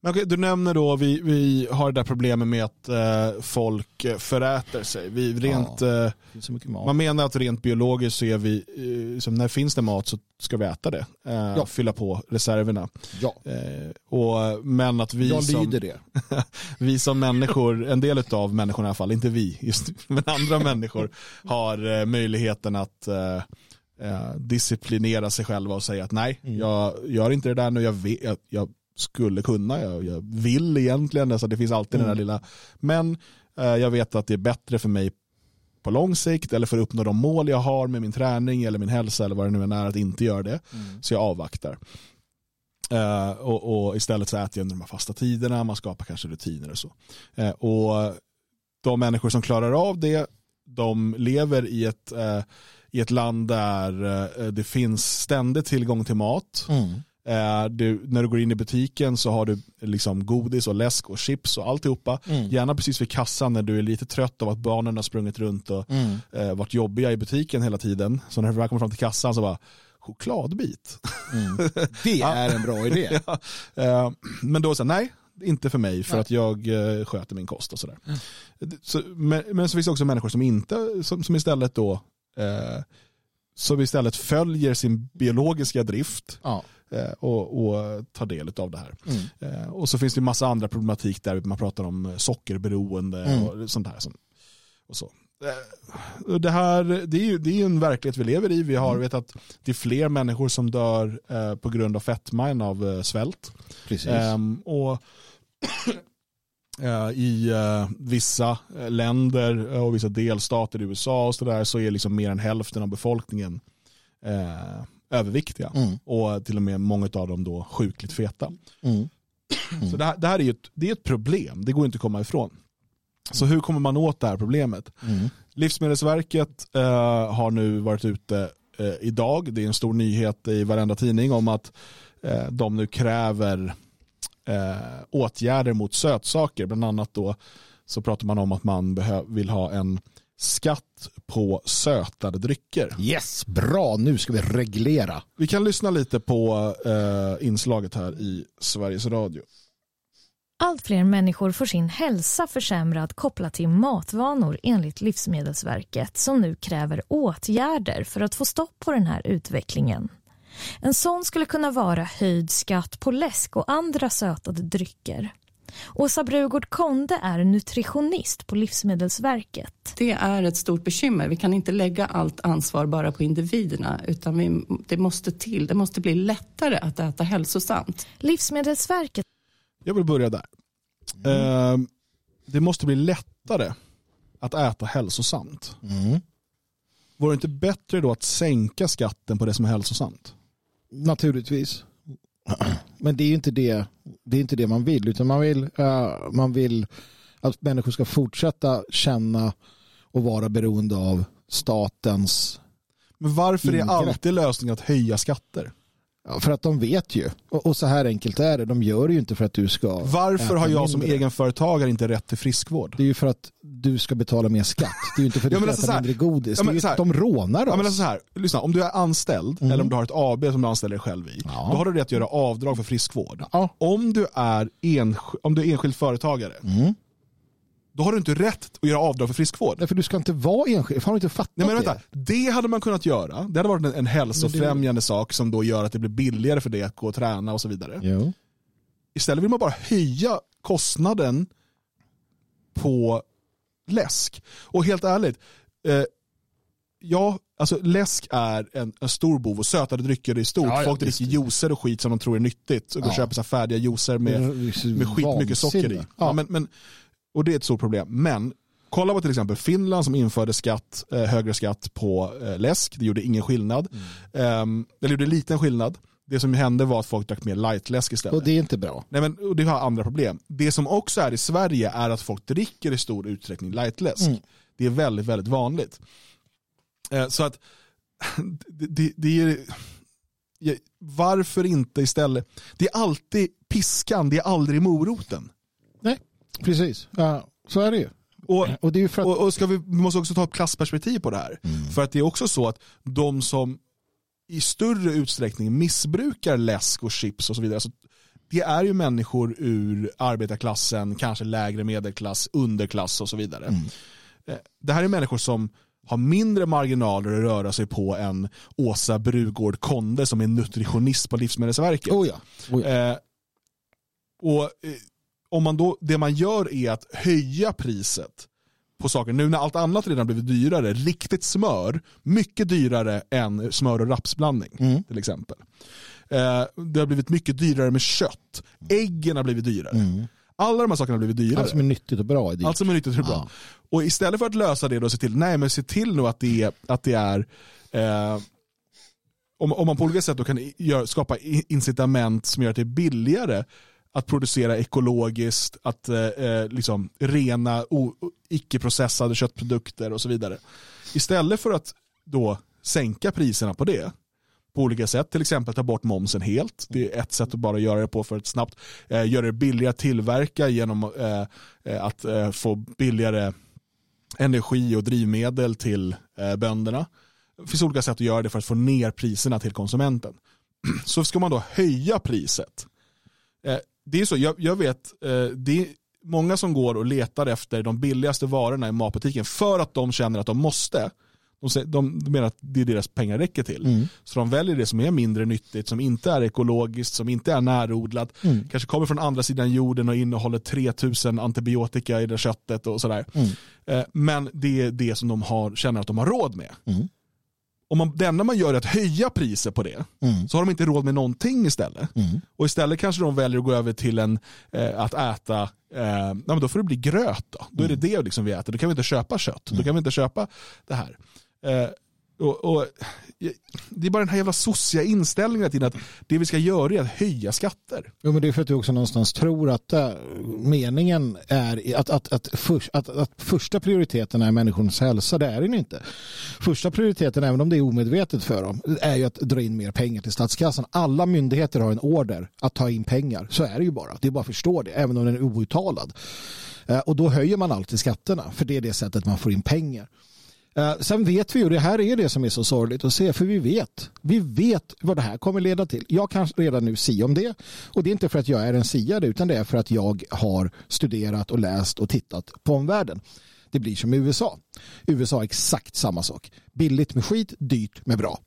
Speaker 1: Men okej, du nämner då, vi, vi har det där problemet med att eh, folk eh, föräter sig. Vi rent, eh,
Speaker 2: mycket mat.
Speaker 1: man menar att rent biologiskt så är vi, eh, som när finns det mat så ska vi äta det. Eh,
Speaker 2: Ja.
Speaker 1: Fylla på reserverna.
Speaker 2: Ja,
Speaker 1: Eh, och, men att vi
Speaker 2: jag
Speaker 1: som,
Speaker 2: det.
Speaker 1: vi som människor, en del av människorna i alla fall, inte vi, just, men andra människor har eh, möjligheten att eh, disciplinera sig själva och säga att nej,
Speaker 2: Mm.
Speaker 1: jag gör inte det där nu, jag, vet, jag, jag skulle kunna, jag, jag vill egentligen, alltså det finns alltid den där
Speaker 2: Mm.
Speaker 1: lilla, men eh, jag vet att det är bättre för mig på lång sikt eller för att uppnå de mål jag har med min träning eller min hälsa eller vad det nu än är att inte göra det.
Speaker 2: Mm.
Speaker 1: Så jag avvaktar. Eh, och, och istället så äter jag under de här fasta tiderna, man skapar kanske rutiner och så. Eh, och de människor som klarar av det, de lever i ett, eh, i ett land där eh, det finns ständig tillgång till mat.
Speaker 2: Mm.
Speaker 1: Eh, du, när du går in i butiken så har du liksom godis och läsk och chips och alltihopa.
Speaker 2: Mm.
Speaker 1: Gärna precis vid kassan när du är lite trött av att barnen har sprungit runt och
Speaker 2: Mm.
Speaker 1: eh, varit jobbiga i butiken hela tiden. Så när du väl kommer fram till kassan så bara chokladbit.
Speaker 2: Mm. Det är en bra idé.
Speaker 1: ja. eh, men då så nej, inte för mig för
Speaker 2: Nej.
Speaker 1: att jag eh, sköter min kost och sådär. Så, men, men så finns det också människor som inte, som, som istället då eh, som istället följer sin biologiska drift
Speaker 2: Ja.
Speaker 1: eh, och, och tar del av det här.
Speaker 2: Mm.
Speaker 1: Eh, och så finns det massa andra problematik där man pratar om eh, sockerberoende
Speaker 2: Mm.
Speaker 1: och sånt här. Som, och så. Eh, Det här det är ju det är ju en verklighet vi lever i. Vi har
Speaker 2: Mm.
Speaker 1: vet att det är fler människor som dör eh, på grund av fetma än av svält.
Speaker 2: Precis.
Speaker 1: Ehm, och I eh, vissa eh, länder och vissa delstater i USA och så, där, så är liksom mer än hälften av befolkningen eh, överviktiga.
Speaker 2: Mm.
Speaker 1: Och till och med många av dem då sjukligt feta.
Speaker 2: Mm.
Speaker 1: Så det här, det här är ju ett, det är ett problem, det går inte att komma ifrån. Så hur kommer man åt det här problemet?
Speaker 2: Mm.
Speaker 1: Livsmedelsverket eh, har nu varit ute eh, idag, det är en stor nyhet i varenda tidning om att eh, de nu kräver eh, åtgärder mot sötsaker. Bland annat då så pratar man om att man vill ha en skatt på sötade drycker.
Speaker 2: Yes, bra. Nu ska vi reglera.
Speaker 1: Vi kan lyssna lite på eh, inslaget här i Sveriges Radio.
Speaker 3: Allt fler människor får sin hälsa försämrad kopplat till matvanor enligt Livsmedelsverket som nu kräver åtgärder för att få stopp på den här utvecklingen. En sån skulle kunna vara höjd skatt på läsk och andra sötade drycker. Åsa Brugård Konde är nutritionist på Livsmedelsverket.
Speaker 4: Det är ett stort bekymmer. Vi kan inte lägga allt ansvar bara på individerna utan vi, det måste till. Det måste bli lättare att äta hälsosamt.
Speaker 3: Livsmedelsverket.
Speaker 1: Jag vill börja där. Eh, det måste bli lättare att äta hälsosamt.
Speaker 2: Mm.
Speaker 1: Vore det inte bättre då att sänka skatten på det som är hälsosamt?
Speaker 2: Naturligtvis. Men det är ju inte det, det, är inte det man vill. Utan man vill, eh, man vill att människor ska fortsätta känna och vara beroende av statens...
Speaker 1: Men varför är
Speaker 2: Ingrepp.
Speaker 1: alltid lösningen att höja skatter?
Speaker 2: Ja, för att de vet ju. Och, och så här enkelt är det. De gör det ju inte för att du ska
Speaker 1: Varför har jag som
Speaker 2: mindre.
Speaker 1: egenföretagare inte rätt till friskvård?
Speaker 2: Det är ju för att du ska betala mer skatt. Det är ju inte för att du ska
Speaker 1: alltså
Speaker 2: äta mindre godis.
Speaker 1: Ja,
Speaker 2: det är
Speaker 1: men
Speaker 2: ju
Speaker 1: så här-
Speaker 2: de rånar oss.
Speaker 1: Ja, men alltså så här, lyssna, om du är anställd
Speaker 2: Mm.
Speaker 1: eller om du har ett AB som du anställer dig själv i,
Speaker 2: Ja.
Speaker 1: då har du rätt att göra avdrag för friskvård.
Speaker 2: Ja.
Speaker 1: Om, du är ensk- om du är enskild företagare,
Speaker 2: Mm.
Speaker 1: Då har du inte rätt att göra avdrag för friskvård.
Speaker 2: Därför du ska inte vara enskild. Har du inte fattat
Speaker 1: Nej, men
Speaker 2: det?
Speaker 1: vänta. Det hade man kunnat göra. Det hade varit en, en hälsofrämjande sak som då gör att det blir billigare för dig att gå och träna och så vidare.
Speaker 2: Jo.
Speaker 1: Istället vill man bara höja kostnaden på läsk. Och helt ärligt, eh, ja, alltså läsk är en, en stor bov och sötade drycker är stort.
Speaker 2: Ja, ja,
Speaker 1: Folk dricker juicer och skit som de tror är nyttigt och går och
Speaker 2: Ja.
Speaker 1: köper så färdiga juicer med,
Speaker 2: Det
Speaker 1: med skit mycket socker i. Ja. men, men, och det är ett stort problem. Men kolla på till exempel Finland som införde skatt, eh, högre skatt på eh, läsk. Det gjorde ingen skillnad.
Speaker 2: Mm.
Speaker 1: Um, eller gjorde liten skillnad. Det som hände var att folk drack mer lightläsk istället.
Speaker 2: Och det är inte bra.
Speaker 1: Nej, men, och det har andra problem. Det som också är i Sverige är att folk dricker i stor utsträckning lightläsk.
Speaker 2: Mm.
Speaker 1: Det är väldigt, väldigt vanligt. Eh, så att det, det, det är... ja, Varför inte istället? Det är alltid piskan, det är aldrig moroten.
Speaker 2: Precis. Ja, så är det ju.
Speaker 1: Och,
Speaker 2: Och det är för att...
Speaker 1: och, och ska vi, vi måste också ta ett klassperspektiv på det här.
Speaker 2: Mm.
Speaker 1: För att det är också så att de som i större utsträckning missbrukar läsk och chips och så vidare, så det är ju människor ur arbetarklassen, kanske lägre medelklass, underklass och så vidare.
Speaker 2: Mm.
Speaker 1: Eh, Det här är människor som har mindre marginaler att röra sig på än Åsa Brugård Konde som är nutritionist på Livsmedelsverket.
Speaker 2: Oh ja. Oh ja.
Speaker 1: Eh, och eh, om man då, det man gör är att höja priset på saker. Nu när allt annat redan blivit dyrare, riktigt smör, mycket dyrare än smör och rapsblandning
Speaker 2: Mm.
Speaker 1: till exempel. Eh, det har blivit mycket dyrare med kött. Äggen har blivit dyrare.
Speaker 2: Mm.
Speaker 1: Alla de här sakerna har blivit dyrare.
Speaker 2: Allt som är nyttigt och bra är dyrt.
Speaker 1: Allt som är nyttigt och bra.
Speaker 2: Ja.
Speaker 1: Och istället för att lösa det då se till, nej men se till nu att det är, att det är eh, om, om man på olika sätt då kan gör, skapa incitament som gör att det är billigare att producera ekologiskt, att eh, eh liksom rena icke-processade köttprodukter och så vidare. Istället för att då sänka priserna på det på olika sätt, till exempel ta bort momsen helt. Det är ett sätt att bara göra det på för att snabbt eh, göra det billigare att tillverka genom eh, eh, att eh, få billigare energi och drivmedel till eh, bönderna. Det finns olika sätt att göra det för att få ner priserna till konsumenten. Så ska man då höja priset. Eh, det är så, jag, jag vet, eh, det är många som går och letar efter de billigaste varorna i matbutiken för att de känner att de måste. De, säger- de, de menar att det är deras pengar räcker till.
Speaker 2: Mm.
Speaker 1: Så de väljer det som är mindre nyttigt, som inte är ekologiskt, som inte är närodlat,
Speaker 2: Mm.
Speaker 1: kanske kommer från andra sidan jorden och innehåller 3000 antibiotika i det köttet och sådär.
Speaker 2: Mm.
Speaker 1: Eh, Men det är det som de har, känner att de har råd med.
Speaker 2: Mm.
Speaker 1: Om man, det enda man gör är att höja priset på det,
Speaker 2: Mm.
Speaker 1: så har de inte råd med någonting istället.
Speaker 2: Mm.
Speaker 1: Och istället kanske de väljer att gå över till en, eh, att äta, eh, men då får det bli gröt då. Då är det det liksom vi äter, då kan vi inte köpa kött, då kan vi inte köpa det här. Eh, och, och, det är bara den här jävla sossiga inställningen till att det vi ska göra är att höja skatter.
Speaker 2: Jo, men det är för att du också någonstans tror att äh, meningen är att, att, att, för, att, att första prioriteten är människors hälsa. Det är den inte. Första prioriteten, även om det är omedvetet för dem, är ju att dra in mer pengar till statskassan. Alla myndigheter har en order att ta in pengar. Så är det ju bara. Det är bara att förstå det, även om den är outtalad. Eh, och då höjer man alltid skatterna, för det är det sättet man får in pengar. Eh, sen vet vi ju, det här är det som är så sorgligt att se, för vi vet. Vi vet vad det här kommer leda till. Jag kan redan nu si om det. Och det är inte för att jag är en siare, utan det är för att jag har studerat och läst och tittat på omvärlden. Det blir som i USA. USA är exakt samma sak. Billigt med skit, dyrt med bra.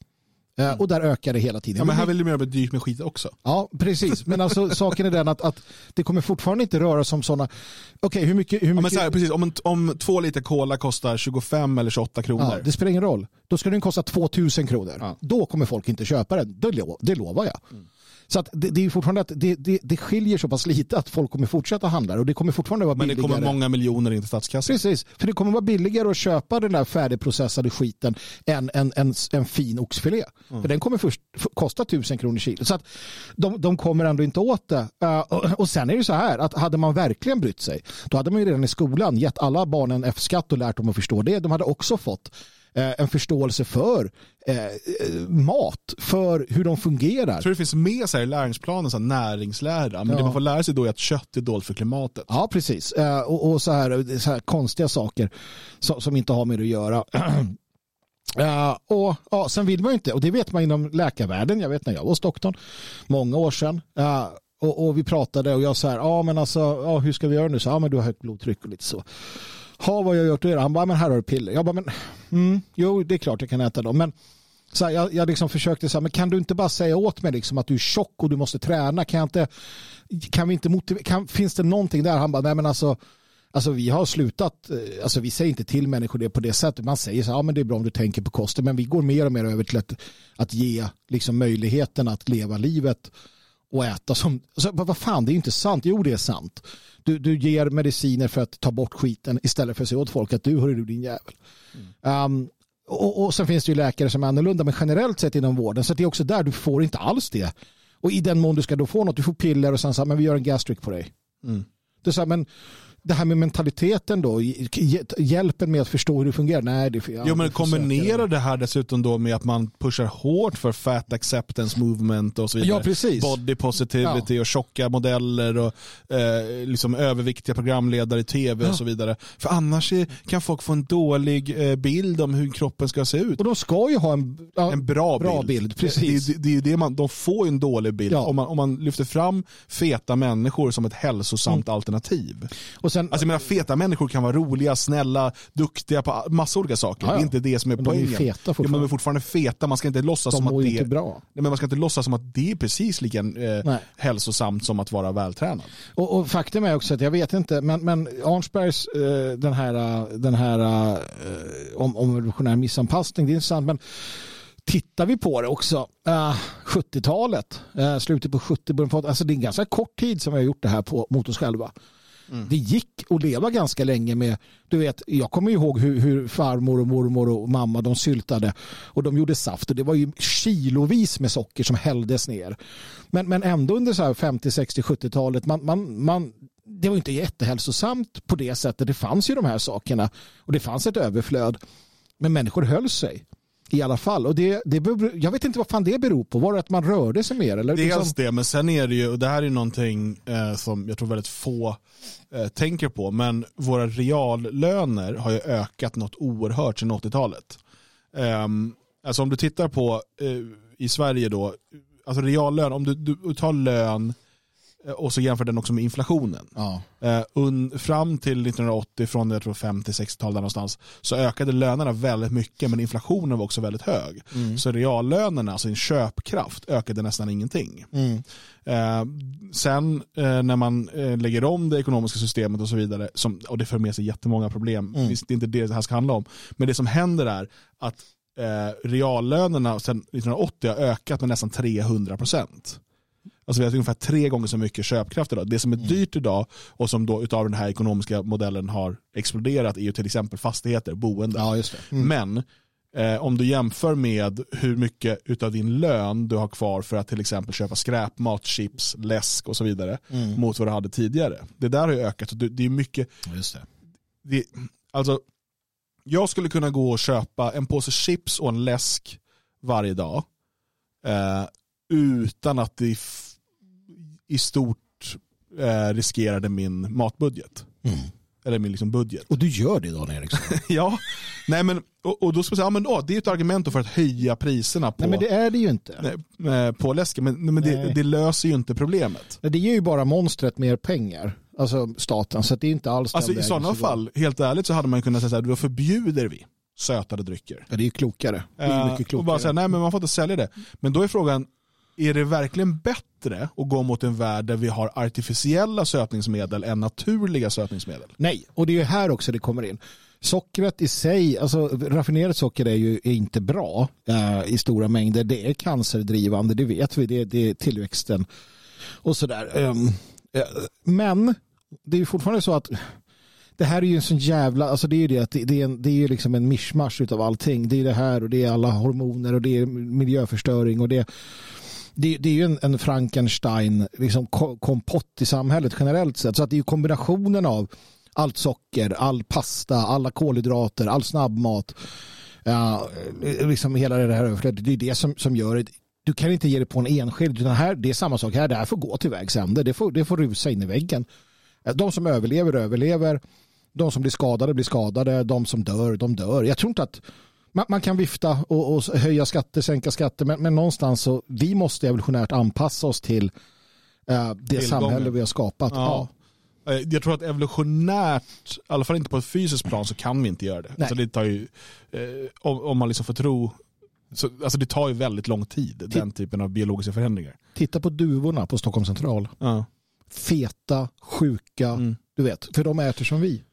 Speaker 2: Och där ökar det hela tiden.
Speaker 1: Ja, men här vill de göra det dyrt med skit också.
Speaker 2: Ja, precis. Men alltså saken är den att, att det kommer fortfarande inte röra sig om sådana... Okej, okay, hur mycket... Hur mycket...
Speaker 1: Ja, men så här, precis, om, en, om två liter cola kostar 25 eller 28 kronor.
Speaker 2: Ja, det spelar ingen roll. Då ska den kosta 2000 kronor.
Speaker 1: Ja.
Speaker 2: Då kommer folk inte köpa den. Det, lo, det lovar jag. Mm. Så att det, det, är fortfarande att det, det, det skiljer så pass lite att folk kommer fortsätta handla och det kommer fortfarande vara billigare.
Speaker 1: Men det kommer många miljoner in till statskassan.
Speaker 2: Precis, för det kommer vara billigare att köpa den där färdigprocessade skiten än en, en, en fin oxfilé. Mm. För den kommer först kosta tusen kronor kilo. Så att de, de kommer ändå inte åt det. Uh, och, och sen är det så här att hade man verkligen brytt sig då hade man ju redan i skolan gett alla barnen F-skatt och lärt dem att förstå det. De hade också fått en förståelse för eh, mat, för hur de fungerar. Jag
Speaker 1: tror det finns med här i läringsplanen, så här näringslära, men ja. det man får lära sig då är att kött är dåligt för klimatet.
Speaker 2: Ja, precis. Eh, och, och så, här, så här konstiga saker som, som inte har med det att göra. Uh, och ja, Sen vill man ju inte, och det vet man inom läkarvärlden, jag vet när jag var hos doktorn, många år sedan, uh, och, och, vi pratade och jag sa ja men alltså, ja, hur ska vi göra nu? Så, ja men du har högt blodtryck och lite så ha vad jag gjort och Han bara, men här har du piller. Jag bara, men mm, jo det är klart jag kan äta dem. Men så här, jag, jag liksom försökte säga, men kan du inte bara säga åt mig liksom att du är tjock och du måste träna? Kan jag inte, kan vi inte motivera, kan, finns det någonting där? Han bara, nej men alltså, alltså vi har slutat, eh, alltså vi säger inte till människor det på det sättet. Man säger så här, ja men det är bra om du tänker på kosten, men vi går mer och mer över till att, att ge liksom möjligheten att leva livet och äta som, alltså, vad fan det är inte sant, jo det är sant. Du, du ger mediciner för att ta bort skiten istället för att säga åt folk att du hör du din jävel. Mm. Um, och, och sen finns det ju läkare som är annorlunda men generellt sett inom vården så det är också där du får inte alls det. Och i den mån du ska då få något, du får piller och sen så här, men vi gör en gastric på dig. Mm. Det är så här, men det här med mentaliteten då, hjälpen med att förstå hur det fungerar. Nej, det
Speaker 1: jo, men kombinera det här dessutom då med att man pushar hårt för fat acceptance movement och så vidare.
Speaker 2: Ja, precis.
Speaker 1: Body positivity ja. och tjocka modeller och eh, liksom överviktiga programledare i tv ja. och så vidare. För annars är, kan folk få en dålig eh, bild om hur kroppen ska se ut.
Speaker 2: Och de ska ju ha en,
Speaker 1: ja, en bra,
Speaker 2: bra bild.
Speaker 1: bild.
Speaker 2: Precis.
Speaker 1: Det, det, det, är det man, de får en dålig bild om, man, om man lyfter fram feta människor som ett hälsosamt mm. alternativ. Och sen, alltså jag menar, feta människor kan vara roliga, snälla, duktiga på massa olika saker. Ja, ja. Det är inte det som är
Speaker 2: men
Speaker 1: poängen.
Speaker 2: De är feta fortfarande.
Speaker 1: Ja, men de är fortfarande feta. Man ska inte låtsas
Speaker 2: de
Speaker 1: som att det
Speaker 2: inte bra.
Speaker 1: Nej, men man ska inte låtsas som att det är precis lika eh, hälsosamt som att vara vältränad.
Speaker 2: Och, och, faktum är också att jag vet inte, men, men Arnsbergs eh, den här, den här eh, om, om revolutionär missanpassning, det är intressant. Men tittar vi på det också, uh, 70-talet, uh, slutet på 70 början på alltså det är en ganska kort tid som vi har gjort det här på, mot oss själva. Mm. Det gick att leva ganska länge med, du vet, jag kommer ihåg hur, hur, farmor och mormor och mamma de syltade och de gjorde saft och det var ju kilovis med socker som hälldes ner. Men, men ändå under så 50, 60, 70-talet, man, man, man, det var inte jättehälsosamt på det sättet. Det fanns ju de här sakerna och det fanns ett överflöd. Men människor höll sig i alla fall. Och det, det, jag vet inte vad fan det beror på. Var det att man rörde sig mer? Eller
Speaker 1: Dels liksom... det, men sen är det ju, och det här är någonting eh, som jag tror väldigt få eh, tänker på, men våra reallöner har ju ökat något oerhört sedan 80-talet. Eh, alltså om du tittar på eh, i Sverige då, alltså reallön, om du, du tar lön och så jämför den också med inflationen.
Speaker 2: Ja.
Speaker 1: Eh, fram till 1980, från 50-60-talet någonstans, så ökade lönerna väldigt mycket men inflationen var också väldigt hög. Mm. Så reallönerna, alltså en köpkraft, ökade nästan ingenting.
Speaker 2: Mm.
Speaker 1: Eh, sen eh, när man eh, lägger om det ekonomiska systemet och så vidare, som, och det för med sig jättemånga problem, mm. det är inte det det här ska handla om, men det som händer är att eh, reallönerna sedan 1980 har ökat med nästan 300 procent. Alltså vi har ungefär tre gånger så mycket köpkraft idag. Det som är mm. dyrt idag och som då utav den här ekonomiska modellen har exploderat är ju till exempel fastigheter, boende.
Speaker 2: Ja,
Speaker 1: mm. Men eh, om du jämför med hur mycket utav din lön du har kvar för att till exempel köpa skräpmat, chips, läsk och så vidare mm. mot vad du hade tidigare. Det där har ju ökat. Det är mycket.
Speaker 2: Just det.
Speaker 1: Det, alltså, jag skulle kunna gå och köpa en påse chips och en läsk varje dag. Eh, utan att det i stort eh, riskerade min matbudget.
Speaker 2: Mm.
Speaker 1: Eller min liksom budget.
Speaker 2: Och du gör det Dan Eriksson?
Speaker 1: ja, nej men, och, och då ska man säga, ja, men, åh, det är ett argument för att höja priserna på,
Speaker 2: nej, men det är det ju inte.
Speaker 1: Nej, eh, på läsken, men, men det, det, löser ju inte problemet.
Speaker 2: Nej, det ger ju bara monstret mer pengar. Alltså staten, så det är inte alls
Speaker 1: Alltså i sådana fall, helt ärligt så hade man kunnat säga så här, då förbjuder vi sötade drycker.
Speaker 2: Ja, det är ju klokare. Det är
Speaker 1: Eh,
Speaker 2: mycket klokare.
Speaker 1: och bara säga, nej men man får inte sälja det. Men då är frågan, är det verkligen bättre att gå mot en värld där vi har artificiella sötningsmedel än naturliga sötningsmedel?
Speaker 2: Nej, och det är ju här också det kommer in. Sockret i sig, alltså raffinerat socker är ju är inte bra eh, i stora mängder. Det är cancerdrivande, det vet vi. Det, det är tillväxten och sådär. Um, eh, men det är ju fortfarande så att det här är ju en sån jävla, alltså det är ju det att det, det är, en, det är ju liksom en mischmasch utav allting. Det är det här och det är alla hormoner och det är miljöförstöring och det det, det är ju en, en Frankenstein liksom kompott i samhället generellt sett. Så att det är ju kombinationen av allt socker, all pasta, alla kolhydrater, all snabbmat. Ja, liksom hela det här överflödet. Det är det som, som gör det. Du kan inte ge det på en enskild. Utan här, det är samma sak här. Det här får gå till vägs ände. Det får, det får rusa in i väggen. De som överlever, överlever. De som blir skadade, blir skadade. De som dör, de dör. Jag tror inte att man, man kan vifta och, och höja skatter, sänka skatter. Men, men någonstans så vi måste evolutionärt anpassa oss till eh, det
Speaker 1: Tillgången.
Speaker 2: samhälle vi har skapat.
Speaker 1: Ja.
Speaker 2: Ja.
Speaker 1: Eh, Jag tror att evolutionärt, i alla fall inte på ett fysiskt plan, så kan vi inte göra det.
Speaker 2: Nej.
Speaker 1: Alltså det tar ju, eh, om, om man liksom får tro, så, alltså det tar ju väldigt lång tid, den typen av biologiska förändringar.
Speaker 2: Titta på duvorna på Stockholm central.
Speaker 1: Ja.
Speaker 2: Feta, sjuka,
Speaker 1: Mm.
Speaker 2: du vet. För de äter som vi.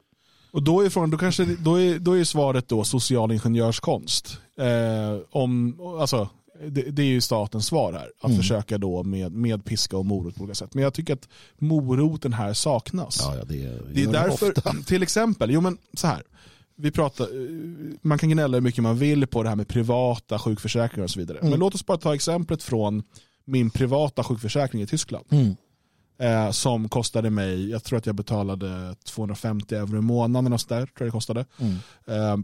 Speaker 1: Och då är, frågan, då, kanske, då, är, då är svaret då social ingenjörskonst. Eh, om, alltså, det, det är ju statens svar här. Att
Speaker 2: Mm.
Speaker 1: försöka då med, med piska och morot på olika sätt. Men jag tycker att moroten här saknas.
Speaker 2: Ja, ja, det,
Speaker 1: Det är därför,
Speaker 2: ofta.
Speaker 1: till exempel, jo men så här. Vi pratar, man kan gnälla hur mycket man vill på det här med privata sjukförsäkringar och så vidare.
Speaker 2: Mm.
Speaker 1: Men låt oss bara ta exemplet från min privata sjukförsäkring i Tyskland.
Speaker 2: Mm.
Speaker 1: Eh, som kostade mig, jag tror att jag betalade 250 euro i månaden och så där, tror jag det kostade.
Speaker 2: Mm.
Speaker 1: Eh,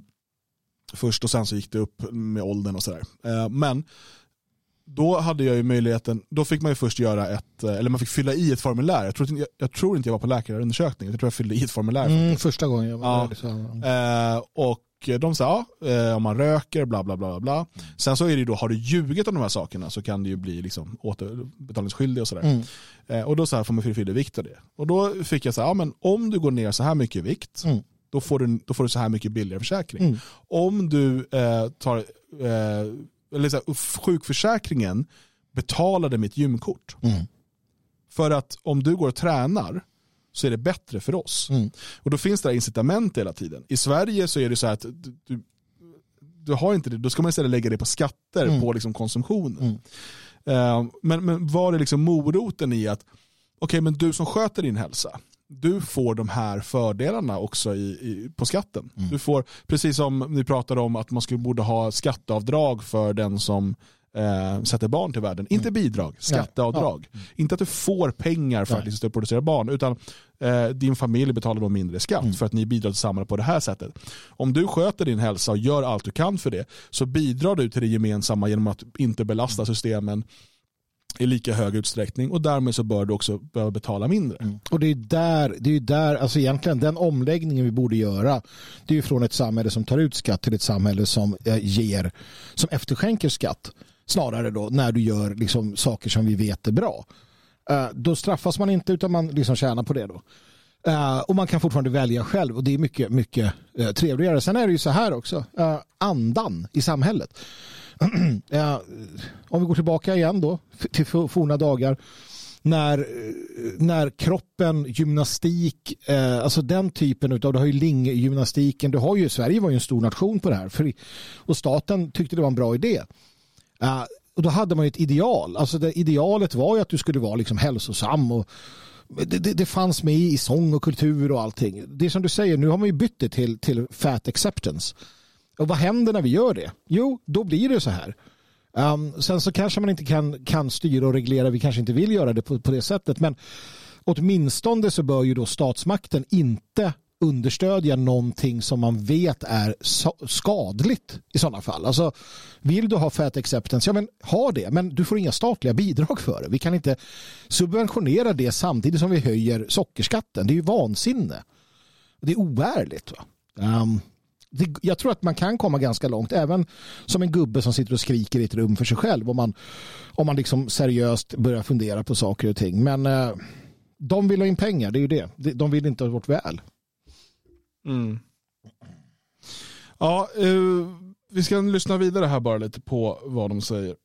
Speaker 1: först och sen så gick det upp med åldern och sådär. Eh, men då hade jag ju möjligheten, då fick man ju först göra ett, eh, eller man fick fylla i ett formulär. Jag tror, inte- jag, jag tror inte jag var på läkarundersökning, jag tror jag fyllde i ett formulär.
Speaker 2: Mm, första gången jag var
Speaker 1: Ja.
Speaker 2: där. Så,
Speaker 1: Eh, och de sa, ja, eh, om man röker, bla bla bla bla. Sen så är det ju då, har du ljugit om de här sakerna så kan du ju bli liksom återbetalningsskyldig och sådär.
Speaker 2: mm.
Speaker 1: Eh, och då så här får man fylla vikt och det. Och då fick jag så här, ja men om du går ner så här mycket i vikt,
Speaker 2: Mm.
Speaker 1: då, får du, då får du så här mycket billigare försäkring.
Speaker 2: Mm.
Speaker 1: Om du eh, tar, eh, eller så här, sjukförsäkringen betalade mitt gymkort.
Speaker 2: Mm.
Speaker 1: För att om du går och tränar så är det bättre för oss.
Speaker 2: Mm.
Speaker 1: Och då finns det här incitament hela tiden. I Sverige så är det så här att du, du, har inte det, då ska man istället lägga det på skatter
Speaker 2: Mm.
Speaker 1: på liksom konsumtionen.
Speaker 2: Mm.
Speaker 1: Eh, men, men var är liksom moroten i att, okej men du som sköter din hälsa, du får de här fördelarna också i, i, på skatten.
Speaker 2: Mm.
Speaker 1: Du får, precis som ni pratade om att man skulle borde ha skatteavdrag för den som eh, sätter barn till världen. Inte bidrag, skatteavdrag. Inte att du får pengar för att liksom producera barn, utan eh, din familj betalar då mindre skatt
Speaker 2: Mm.
Speaker 1: för att ni bidrar till samhället på det här sättet. Om du sköter din hälsa och gör allt du kan för det så bidrar du till det gemensamma genom att inte belasta systemen i lika hög utsträckning och därmed så bör du också behöva betala mindre.
Speaker 2: Mm. Och det är där, det är där, alltså egentligen den omläggningen vi borde göra, det är från ett samhälle som tar ut skatt till ett samhälle som eh, ger, som efterskänker skatt. Snarare då när du gör liksom saker som vi vet är bra. Eh, då straffas man inte utan man liksom tjänar på det då. Eh, och man kan fortfarande välja själv och det är mycket, mycket eh, trevligare. Sen är det ju så här också, andan i samhället. Om vi går tillbaka igen då till forna dagar när, när kroppen, gymnastik, eh, alltså den typen av, du har ju linggymnastiken, du har ju, Sverige var ju en stor nation på det här för, och staten tyckte det var en bra idé. Eh, och då hade man ju ett ideal, alltså det idealet var ju att du skulle vara liksom hälsosam och det, det, det fanns med i sång och kultur och allting. Det är som du säger, nu har man ju bytt det till, till fat acceptance. Och vad händer när vi gör det? Jo, då blir det så här. Um, sen så kanske man inte kan, kan styra och reglera, vi kanske inte vill göra det på, på det sättet, men åtminstone så bör ju då statsmakten inte understödja någonting som man vet är skadligt i sådana fall. Alltså, vill du ha fat acceptance, ja men ha det, men du får inga statliga bidrag för det. Vi kan inte subventionera det samtidigt som vi höjer sockerskatten. Det är ju vansinne. Det är oärligt. Va? Um, det, jag tror att man kan komma ganska långt, även som en gubbe som sitter och skriker i ett rum för sig själv, om man, om man liksom seriöst börjar fundera på saker och ting. Men uh, de vill ha in pengar, det är ju det. De- De vill inte ha vårt väl.
Speaker 1: Mm. Ja, uh, vi ska lyssna vidare här bara lite på vad de säger.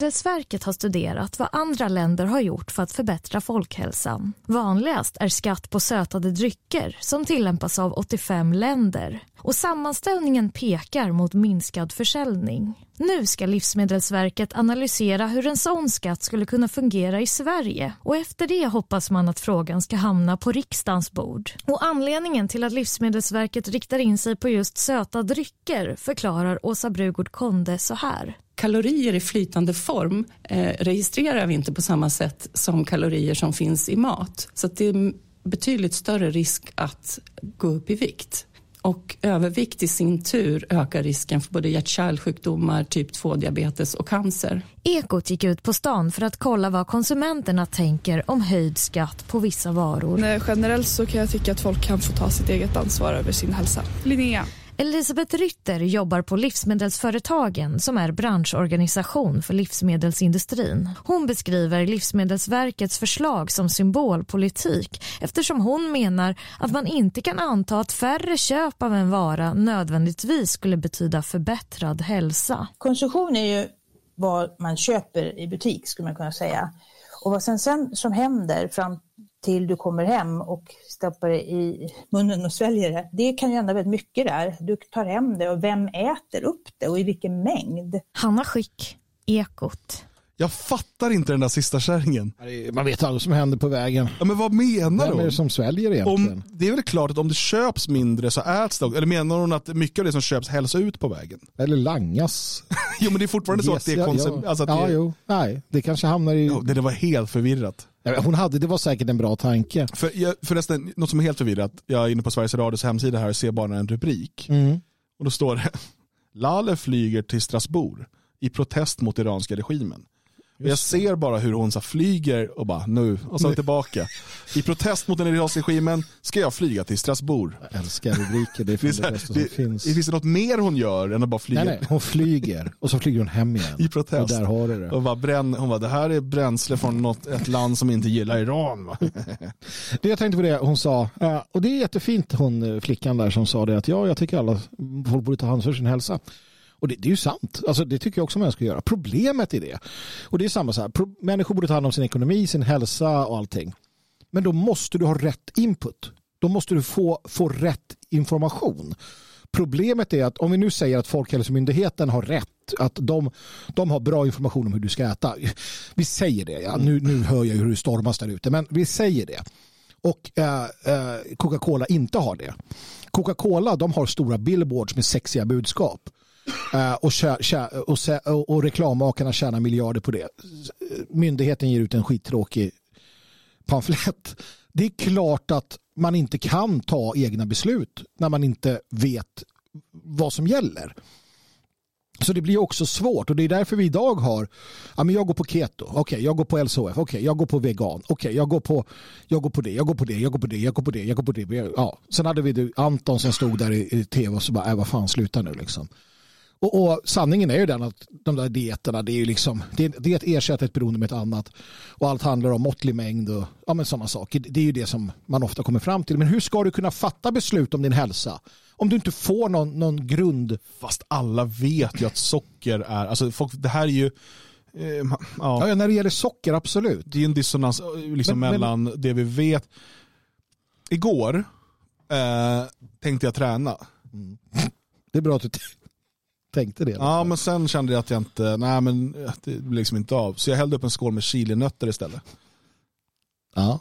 Speaker 3: Livsmedelsverket har studerat vad andra länder har gjort för att förbättra folkhälsan. Vanligast är skatt på sötade drycker som tillämpas av 85 länder. Och sammanställningen pekar mot minskad försäljning. Nu ska Livsmedelsverket analysera hur en sån skatt skulle kunna fungera i Sverige och efter det hoppas man att frågan ska hamna på riksdagens bord. Och anledningen till att Livsmedelsverket riktar in sig på just söta drycker förklarar Åsa Brugård Konde så här
Speaker 4: kalorier i flytande form eh, registrerar vi inte på samma sätt som kalorier som finns i mat. Så det är betydligt större risk att gå upp i vikt. Och övervikt i sin tur ökar risken för både hjärt-kärlsjukdomar, typ 2-diabetes och cancer.
Speaker 3: Ekot gick ut på stan för att kolla vad konsumenterna tänker om höjd skatt på vissa varor.
Speaker 5: Nej, generellt så kan jag tycka att folk kan få ta sitt eget ansvar över sin hälsa. Linnea.
Speaker 3: Elisabeth Rytter jobbar på Livsmedelsföretagen som är branschorganisation för livsmedelsindustrin. Hon beskriver Livsmedelsverkets förslag som symbolpolitik eftersom hon menar att man inte kan anta att färre köp av en vara nödvändigtvis skulle betyda förbättrad hälsa.
Speaker 6: Konsumtion är ju vad man köper i butik skulle man kunna säga. Och vad sen, sen som händer fram till du kommer hem och stoppar det i munnen och sväljer det. Det kan ju hända väldigt mycket där. Du tar hem det och vem äter upp det och i vilken mängd?
Speaker 3: Hanna Skick, Ekot.
Speaker 1: Jag fattar inte den där sista kärringen.
Speaker 2: Man vet aldrig vad som händer på vägen.
Speaker 1: Ja, men vad menar
Speaker 2: Vem är det som sväljer egentligen?
Speaker 1: Om, det är väl klart att om det köps mindre så äts det. Eller menar hon att mycket av det som köps hälls ut på vägen?
Speaker 2: Eller langas.
Speaker 1: jo men det är fortfarande yes, så att det är konsum...
Speaker 2: Ja,
Speaker 1: alltså
Speaker 2: ja
Speaker 1: det...
Speaker 2: jo. Nej, det kanske hamnar i...
Speaker 1: Ja, det var helt förvirrat.
Speaker 2: Hon hade, det var säkert en bra tanke.
Speaker 1: För, jag, förresten, något som är helt förvirrat. Jag är inne på Sveriges Radios hemsida här och ser bara en rubrik.
Speaker 2: Mm.
Speaker 1: Och då står det Lale flyger till Strasbourg i protest mot iranska regimen. Jag ser bara hur hon så flyger och bara nu, och så tillbaka. I protest mot den iranska regimen ska jag flyga till Strasbourg.
Speaker 2: Jag älskar rubriker, det är det, det bästa som det, finns.
Speaker 1: Finns det något mer hon gör än att bara flyga?
Speaker 2: Nej, nej, hon flyger och så flyger hon hem igen.
Speaker 1: I protest.
Speaker 2: Och där har du det.
Speaker 1: Och bara bränn, hon bara, det här är bränsle från något, ett land som inte gillar Iran.
Speaker 2: det jag tänkte på det hon sa, och det är jättefint hon flickan där som sa det att ja, jag tycker alla folk borde ta hand för sin hälsa. Och det, det, är ju sant. Alltså, det tycker jag också man ska göra. Problemet är det. Och det är samma så här. Människor borde ta hand om sin ekonomi, sin hälsa och allting. Men då måste du ha rätt input. Då måste du få, få rätt information. Problemet är att om vi nu säger att Folkhälsomyndigheten har rätt, att de, de har bra information om hur du ska äta. Vi säger det, ja. nu, nu hör jag hur det stormas där ute, men vi säger det. Och eh, eh, Coca-Cola inte har det. Coca-Cola de har stora billboards med sexiga budskap. Uh, och, se, och, och reklammakarna tjänar miljarder på det. Myndigheten ger ut en skittråkig pamflett. Det är klart att man inte kan ta egna beslut när man inte vet vad som gäller. Så det blir också svårt och det är därför vi idag har, ja men jag går på keto, okej okay, jag går på LCHF, okej okay, jag går på vegan, okej okay, jag, går på, jag går på det, jag går på det, jag går på det, jag går på det, jag går på det. Ja. Sen hade vi Anton som stod där i, i tv och så bara, äh, vad fan sluta nu liksom. Och, och, sanningen är ju den att de där dieterna det är ju liksom det, det är ett beroende med ett annat och allt handlar om måttlig mängd och ja, men sådana saker. Det är ju det som man ofta kommer fram till. Men hur ska du kunna fatta beslut om din hälsa om du inte får någon, någon grund?
Speaker 1: Fast alla vet ju att socker är, alltså folk, det här är ju
Speaker 2: eh, ja. ja. när det gäller socker, absolut.
Speaker 1: Det är en dissonans eh, liksom men, mellan men... det vi vet. Igår eh, tänkte jag träna.
Speaker 2: Mm. Det är bra att du tänkte det.
Speaker 1: Ja, men sen kände jag att jag inte, nej men det blev liksom inte av. Så jag hällde upp en skål med chilinötter istället.
Speaker 2: Ja,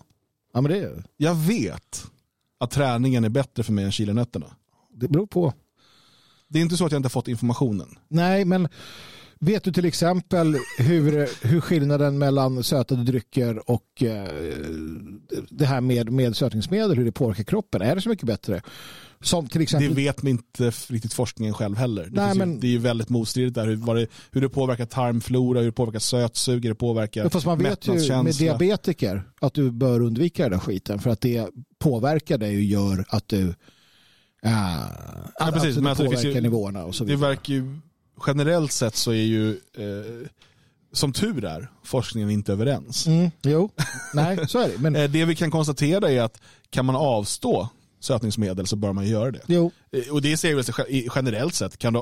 Speaker 2: ja men det är
Speaker 1: Jag vet att träningen är bättre för mig än chilinötterna.
Speaker 2: Det beror på.
Speaker 1: Det är inte så att jag inte har fått informationen.
Speaker 2: Nej, men vet du till exempel hur, hur skillnaden mellan sötade drycker och eh, det här med, med sötningsmedel, hur det påverkar kroppen, är det så mycket bättre? Som till exempel...
Speaker 1: Det vet man inte riktigt forskningen själv heller. Det, Nej, men... ju, det är ju väldigt motstridigt där hur, det, hur det påverkar tarmflora, hur det påverkar sötsug, hur det påverkar ja,
Speaker 2: Fast man vet ju med diabetiker att du bör undvika den där skiten för att det påverkar dig och gör att du Uh, ja, precis, alltså alltså, påverkar ju, nivåerna och så
Speaker 1: vidare. Det verkar ju, generellt sett så är ju, eh, som tur är, forskningen inte överens.
Speaker 2: Mm, jo, nej så är det. Men...
Speaker 1: Eh, det vi kan konstatera är att kan man avstå sötningsmedel så bör man göra det.
Speaker 2: Jo.
Speaker 1: Eh, Och det säger väl själv- generellt sett, kan du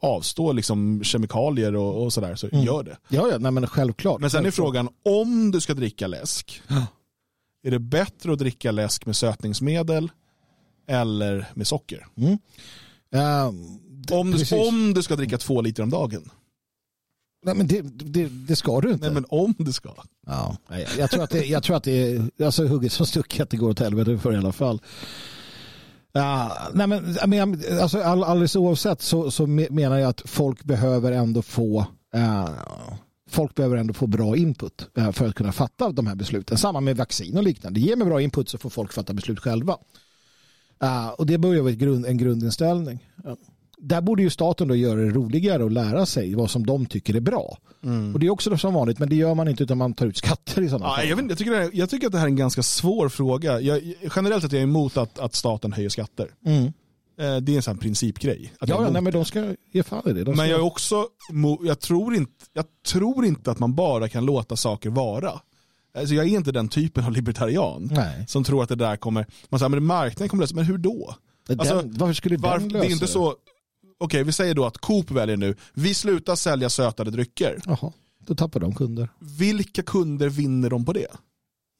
Speaker 1: avstå liksom kemikalier och, och sådär så gör det.
Speaker 2: Ja, ja, nej men självklart.
Speaker 1: Men sen är
Speaker 2: Självklart.
Speaker 1: frågan, om du ska dricka läsk, är det bättre att dricka läsk med sötningsmedel eller med socker?
Speaker 2: Ja,
Speaker 1: Om du,
Speaker 2: precis.
Speaker 1: om du ska dricka två liter om dagen.
Speaker 2: Nej, men det, det, det ska du inte.
Speaker 1: Nej men om du ska.
Speaker 2: Ja, jag tror att det, jag tror att det är alltså, hugget som stucket, det går åt helvete för i alla fall. Ja, nej men, men alltså, all, alldeles oavsett så, så menar jag att folk behöver ändå få eh, folk behöver ändå få bra input eh, för att kunna fatta de här besluten. Samma med vaccin och liknande. Ge mig bra input så får folk fatta beslut själva. Eh, och det börjar vara grund, en grundinställning. Ja. Där borde ju staten då göra det roligare och lära sig vad som de tycker är bra. Och det är också som vanligt, men det gör man inte utan man tar ut skatter i sådana
Speaker 1: Ja,
Speaker 2: fall.
Speaker 1: jag, vet, jag, tycker det här, jag tycker att det här är en ganska svår fråga. Jag, generellt sett är jag emot att, att staten höjer skatter.
Speaker 2: Mm.
Speaker 1: Eh, Det är en sån principgrej.
Speaker 2: Ja, ja nej, men de ska ge fan i det. De.
Speaker 1: Men jag är också, jag tror, inte, jag tror inte att man bara kan låta saker vara. Alltså jag är inte den typen av libertarian
Speaker 2: Nej.
Speaker 1: som tror att det där kommer, man säger men marknaden kommer lösa, men hur då?
Speaker 2: Den,
Speaker 1: Alltså,
Speaker 2: varför skulle
Speaker 1: Varför,
Speaker 2: den
Speaker 1: det
Speaker 2: lösa
Speaker 1: är inte så, okej vi säger då att Coop väljer nu, vi slutar sälja sötade drycker.
Speaker 2: Jaha, då tappar de kunder.
Speaker 1: Vilka kunder vinner de på det?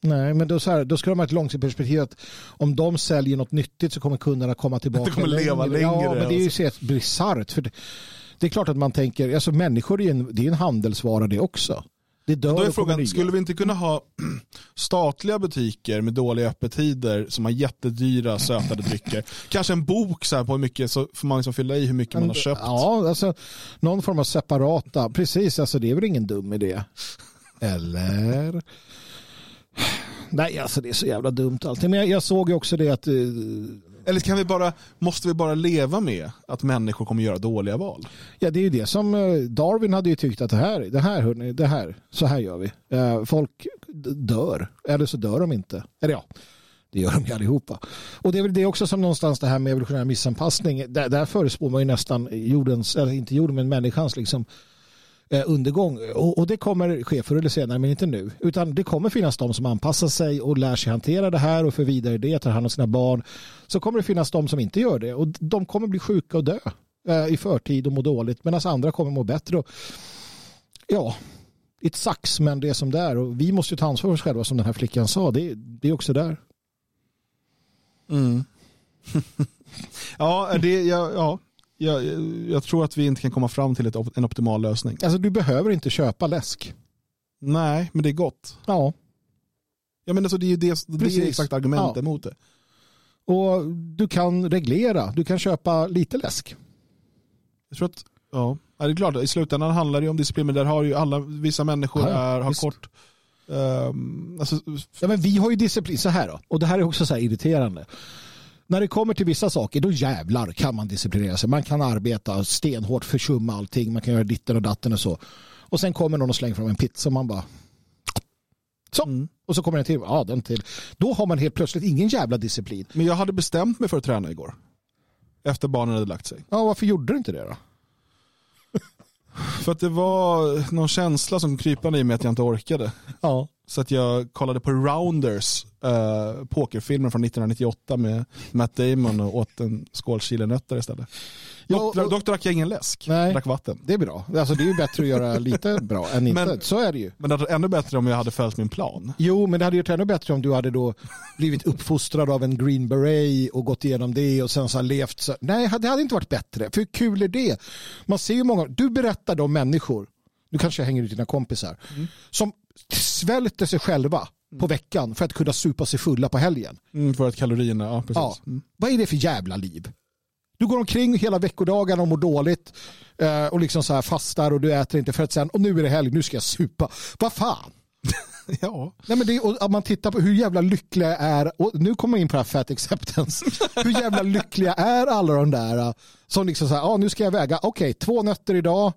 Speaker 2: Nej, men då, så här, då ska de ha ett långsiktigt perspektiv att om de säljer något nyttigt så kommer kunderna komma tillbaka
Speaker 1: Det kommer leva
Speaker 2: Ja,
Speaker 1: längre,
Speaker 2: men det är ju
Speaker 1: alltså.
Speaker 2: så bisarrt. Det, det är klart att man tänker, alltså människor är en, det är en handelsvara det också. Det dör
Speaker 1: Då är frågan, skulle vi inte kunna ha statliga butiker med dåliga öppettider som har jättedyra sötade drycker? Kanske en bok så på hur mycket, så får man liksom fylla i hur mycket man har köpt.
Speaker 2: Ja, alltså någon form av separata, precis, alltså det är väl ingen dum idé. Eller? Nej, alltså det är så jävla dumt allting. Men jag, jag såg ju också det att eh,
Speaker 1: eller kan vi bara, måste vi bara leva med att människor kommer göra dåliga val?
Speaker 2: Ja, det är ju det som eh, Darwin hade ju tyckt att det här, det här, hörni, det här, så här gör vi. Eh, folk dör, eller så dör de inte. Eller ja, det gör de ju allihopa. Och det är väl det också som någonstans det här med evolutionär missanpassning, där, där förespår man ju nästan jordens, eller inte jorden, men människans liksom eh, Eh, undergång. Och, och det kommer ske förr eller senare, men inte nu. Utan det kommer finnas de som anpassar sig och lär sig hantera det här och för vidare det, tar hand om sina barn. Så kommer det finnas de som inte gör det och de kommer bli sjuka och dö eh, i förtid och må dåligt medan andra kommer må bättre. Och, ja, it sucks men det är som det är och vi måste ju ta ansvar för oss själva som den här flickan sa. Det, det är också där. Mm.
Speaker 1: Ja, det, ja, ja. Jag, jag tror att vi inte kan komma fram till ett, en optimal lösning.
Speaker 2: Alltså du behöver inte köpa läsk.
Speaker 1: Nej, men det är gott.
Speaker 2: Ja,
Speaker 1: Ja, men alltså, det är ju det, det är exakt argumentet
Speaker 2: Ja.
Speaker 1: mot det.
Speaker 2: och du kan reglera. Du kan köpa lite läsk.
Speaker 1: Jag tror att, ja, det är klart, i slutändan handlar det ju om disciplin, men där har ju alla, vissa människor
Speaker 2: Ja,
Speaker 1: är, har
Speaker 2: visst.
Speaker 1: kort, ehm, alltså,
Speaker 2: Ja, men vi har ju disciplin så här då. Och det här är också så här irriterande. När det kommer till vissa saker, då jävlar kan man disciplinera sig. Man kan arbeta stenhårt, försumma allting. Man kan göra ditten och datten och så. Och sen kommer någon och slänger fram en pizza och man bara... Så.
Speaker 1: Mm.
Speaker 2: Och så kommer den till. Ja, den till. Då har man helt plötsligt ingen jävla disciplin.
Speaker 1: men jag hade bestämt mig för att träna igår. Efter barnen hade lagt sig.
Speaker 2: Ja, varför gjorde du inte det då?
Speaker 1: För att det var någon känsla som krypande i mig att jag inte orkade.
Speaker 2: Ja.
Speaker 1: Så att jag kollade på Rounders, uh, pokerfilmen från 1998 med Matt Damon och åt en skål chilinötter istället.
Speaker 2: Ja,
Speaker 1: Dock,
Speaker 2: och-
Speaker 1: dock drack jag ingen läsk,
Speaker 2: Nej.
Speaker 1: drack vatten.
Speaker 2: Det är bra. Alltså det är ju bättre att göra lite bra än inte.
Speaker 1: Men-
Speaker 2: så är det ju.
Speaker 1: Men det hade varit ännu bättre om jag hade följt min plan.
Speaker 2: Jo, men det hade gjort ännu bättre om du hade då blivit uppfostrad av en Green Beret och gått igenom det och sen så levt så. Nej, det hade inte varit bättre. För hur kul är det? Man ser ju många, du berättar om människor, nu kanske jag hänger ut dina kompisar, som svälter sig själva på veckan för att kunna supa sig fulla på helgen.
Speaker 1: Mm, för att kalorierna, ja precis.
Speaker 2: Ja.
Speaker 1: Mm.
Speaker 2: Vad är det för jävla liv? Du går omkring hela veckodagarna och mår dåligt eh, och liksom så här fastar och du äter inte för att sen, och nu är det helg, nu ska jag supa. Vad fan?
Speaker 1: Ja.
Speaker 2: Nej, men det, och man tittar på hur jävla lyckliga är, och nu kommer jag in på det här fat acceptance, hur jävla lyckliga är alla de där uh, som liksom så här, ah, nu ska jag väga, okej, två nötter idag.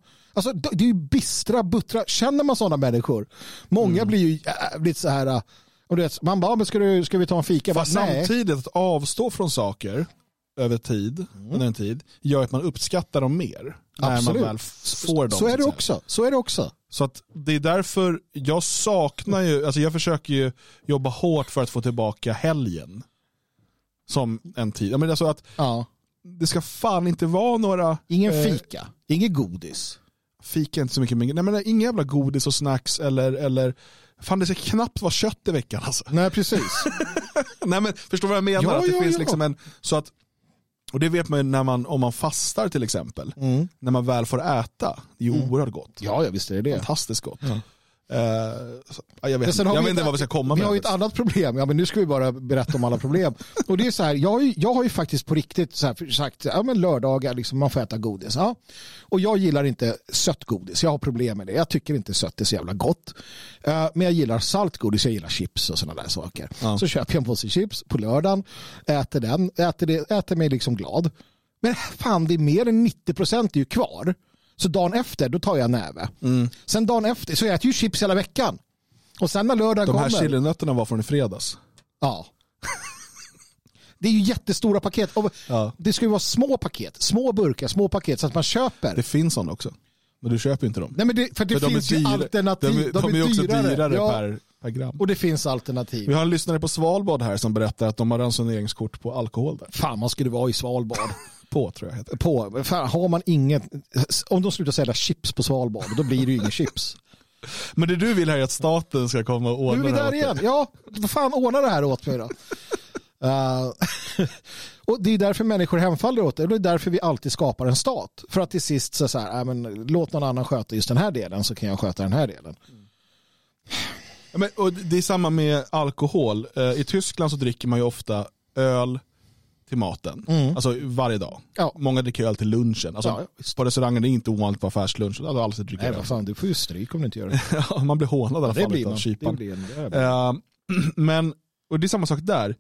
Speaker 2: Alltså det är ju bistra, buttra, känner man sådana människor? Många
Speaker 1: Mm.
Speaker 2: blir ju jävligt så här, uh, och vet, man bara, men ska, du, ska vi ta en fika?
Speaker 1: Fast
Speaker 2: bara,
Speaker 1: samtidigt, att avstå från saker över tid, under en tid, gör att man uppskattar dem mer. När
Speaker 2: Absolut.
Speaker 1: man väl får dem.
Speaker 2: Så är det också. Så är det också.
Speaker 1: Så att det är därför jag saknar ju, alltså jag försöker ju jobba hårt för att få tillbaka helgen. som en tid. Menar alltså att
Speaker 2: Ja.
Speaker 1: det ska fan inte vara några...
Speaker 2: Ingen
Speaker 1: eh,
Speaker 2: fika, inget godis.
Speaker 1: Fika inte så mycket, men nej, men inga jävla godis och snacks eller, eller Fan det ska knappt vara kött i veckan alltså.
Speaker 2: Nej, precis.
Speaker 1: Nej men förstår vad jag menar?
Speaker 2: Ja,
Speaker 1: att det
Speaker 2: ja,
Speaker 1: finns
Speaker 2: ja.
Speaker 1: liksom en, så att, och det vet man ju när man, om man fastar till exempel.
Speaker 2: Mm.
Speaker 1: När man väl får äta, det är ju oerhört gott.
Speaker 2: Ja, ja visst är det det.
Speaker 1: Fantastiskt gott.
Speaker 2: Ja.
Speaker 1: Ja, jag vet, jag
Speaker 2: vi
Speaker 1: vet inte vad vi ska komma
Speaker 2: Vi
Speaker 1: med.
Speaker 2: har ju ett annat problem. Ja, men nu ska vi bara berätta om alla problem. Och det är så här, jag har ju, jag har ju faktiskt på riktigt så här sagt, ja men lördagar, liksom, man får äta godis. Ja. Och jag gillar inte sött godis. Jag har problem med det. Jag tycker inte sött är så jävla gott. Eh, men jag gillar saltgodis, jag gillar chips och sådana där saker.
Speaker 1: Ja.
Speaker 2: Så köper jag en påse chips på lördagen, äter den, äter, det, äter mig liksom glad. Men fan, det är mer än 90 procent är ju kvar. Så dagen efter, då tar jag näve.
Speaker 1: Mm.
Speaker 2: Sen dagen efter, så jag äter ju chips hela veckan. Och sen när lördagen
Speaker 1: De här
Speaker 2: kommer.
Speaker 1: chilinötterna var från i fredags.
Speaker 2: Ja. Det är ju jättestora paket. Och
Speaker 1: Ja.
Speaker 2: Det ska ju vara små paket, små burkar, små paket så att man köper.
Speaker 1: Det finns sådana också. Men du köper inte dem.
Speaker 2: Nej, men det, för det
Speaker 1: För de är
Speaker 2: finns ju
Speaker 1: dyra-
Speaker 2: alternativ.
Speaker 1: De, är- de är också dyrare,
Speaker 2: Ja,
Speaker 1: per, per gram.
Speaker 2: Och det finns alternativ.
Speaker 1: Vi har en lyssnare på Svalbard här som berättar att de har ransoneringskort på alkohol där.
Speaker 2: Fan, man skulle vara i Svalbard.
Speaker 1: På tror jag heter.
Speaker 2: På, fan, har man inget, om de slutar sälja chips på Svalbard, då blir det ju inga chips.
Speaker 1: Men det du vill här är att staten ska komma och
Speaker 2: Nu
Speaker 1: ordna
Speaker 2: är vi
Speaker 1: det här
Speaker 2: där
Speaker 1: åt dig.
Speaker 2: igen. Ja, vad fan ordna det här åt mig då. Uh, och det är därför människor hemfaller åt det. Det är därför vi alltid skapar en stat. För att till sist så, så här, äh, men, låt någon annan sköta just den här delen så kan jag sköta den här delen.
Speaker 1: Ja, Men, och det är samma med alkohol. Eh, I Tyskland så dricker man ju ofta öl till maten.
Speaker 2: Mm.
Speaker 1: Alltså varje dag.
Speaker 2: Ja.
Speaker 1: Många dricker öl till lunchen. Alltså,
Speaker 2: Ja,
Speaker 1: på restauranger det är inte ovanligt på affärslunch. Alltså, dricker
Speaker 2: Nej, vad fan, du får ju stryk om du inte gör det.
Speaker 1: Man blir hånad i alla
Speaker 2: det
Speaker 1: fall
Speaker 2: man. Det
Speaker 1: kypan.
Speaker 2: det är-
Speaker 1: Eh, men, och det är samma sak där.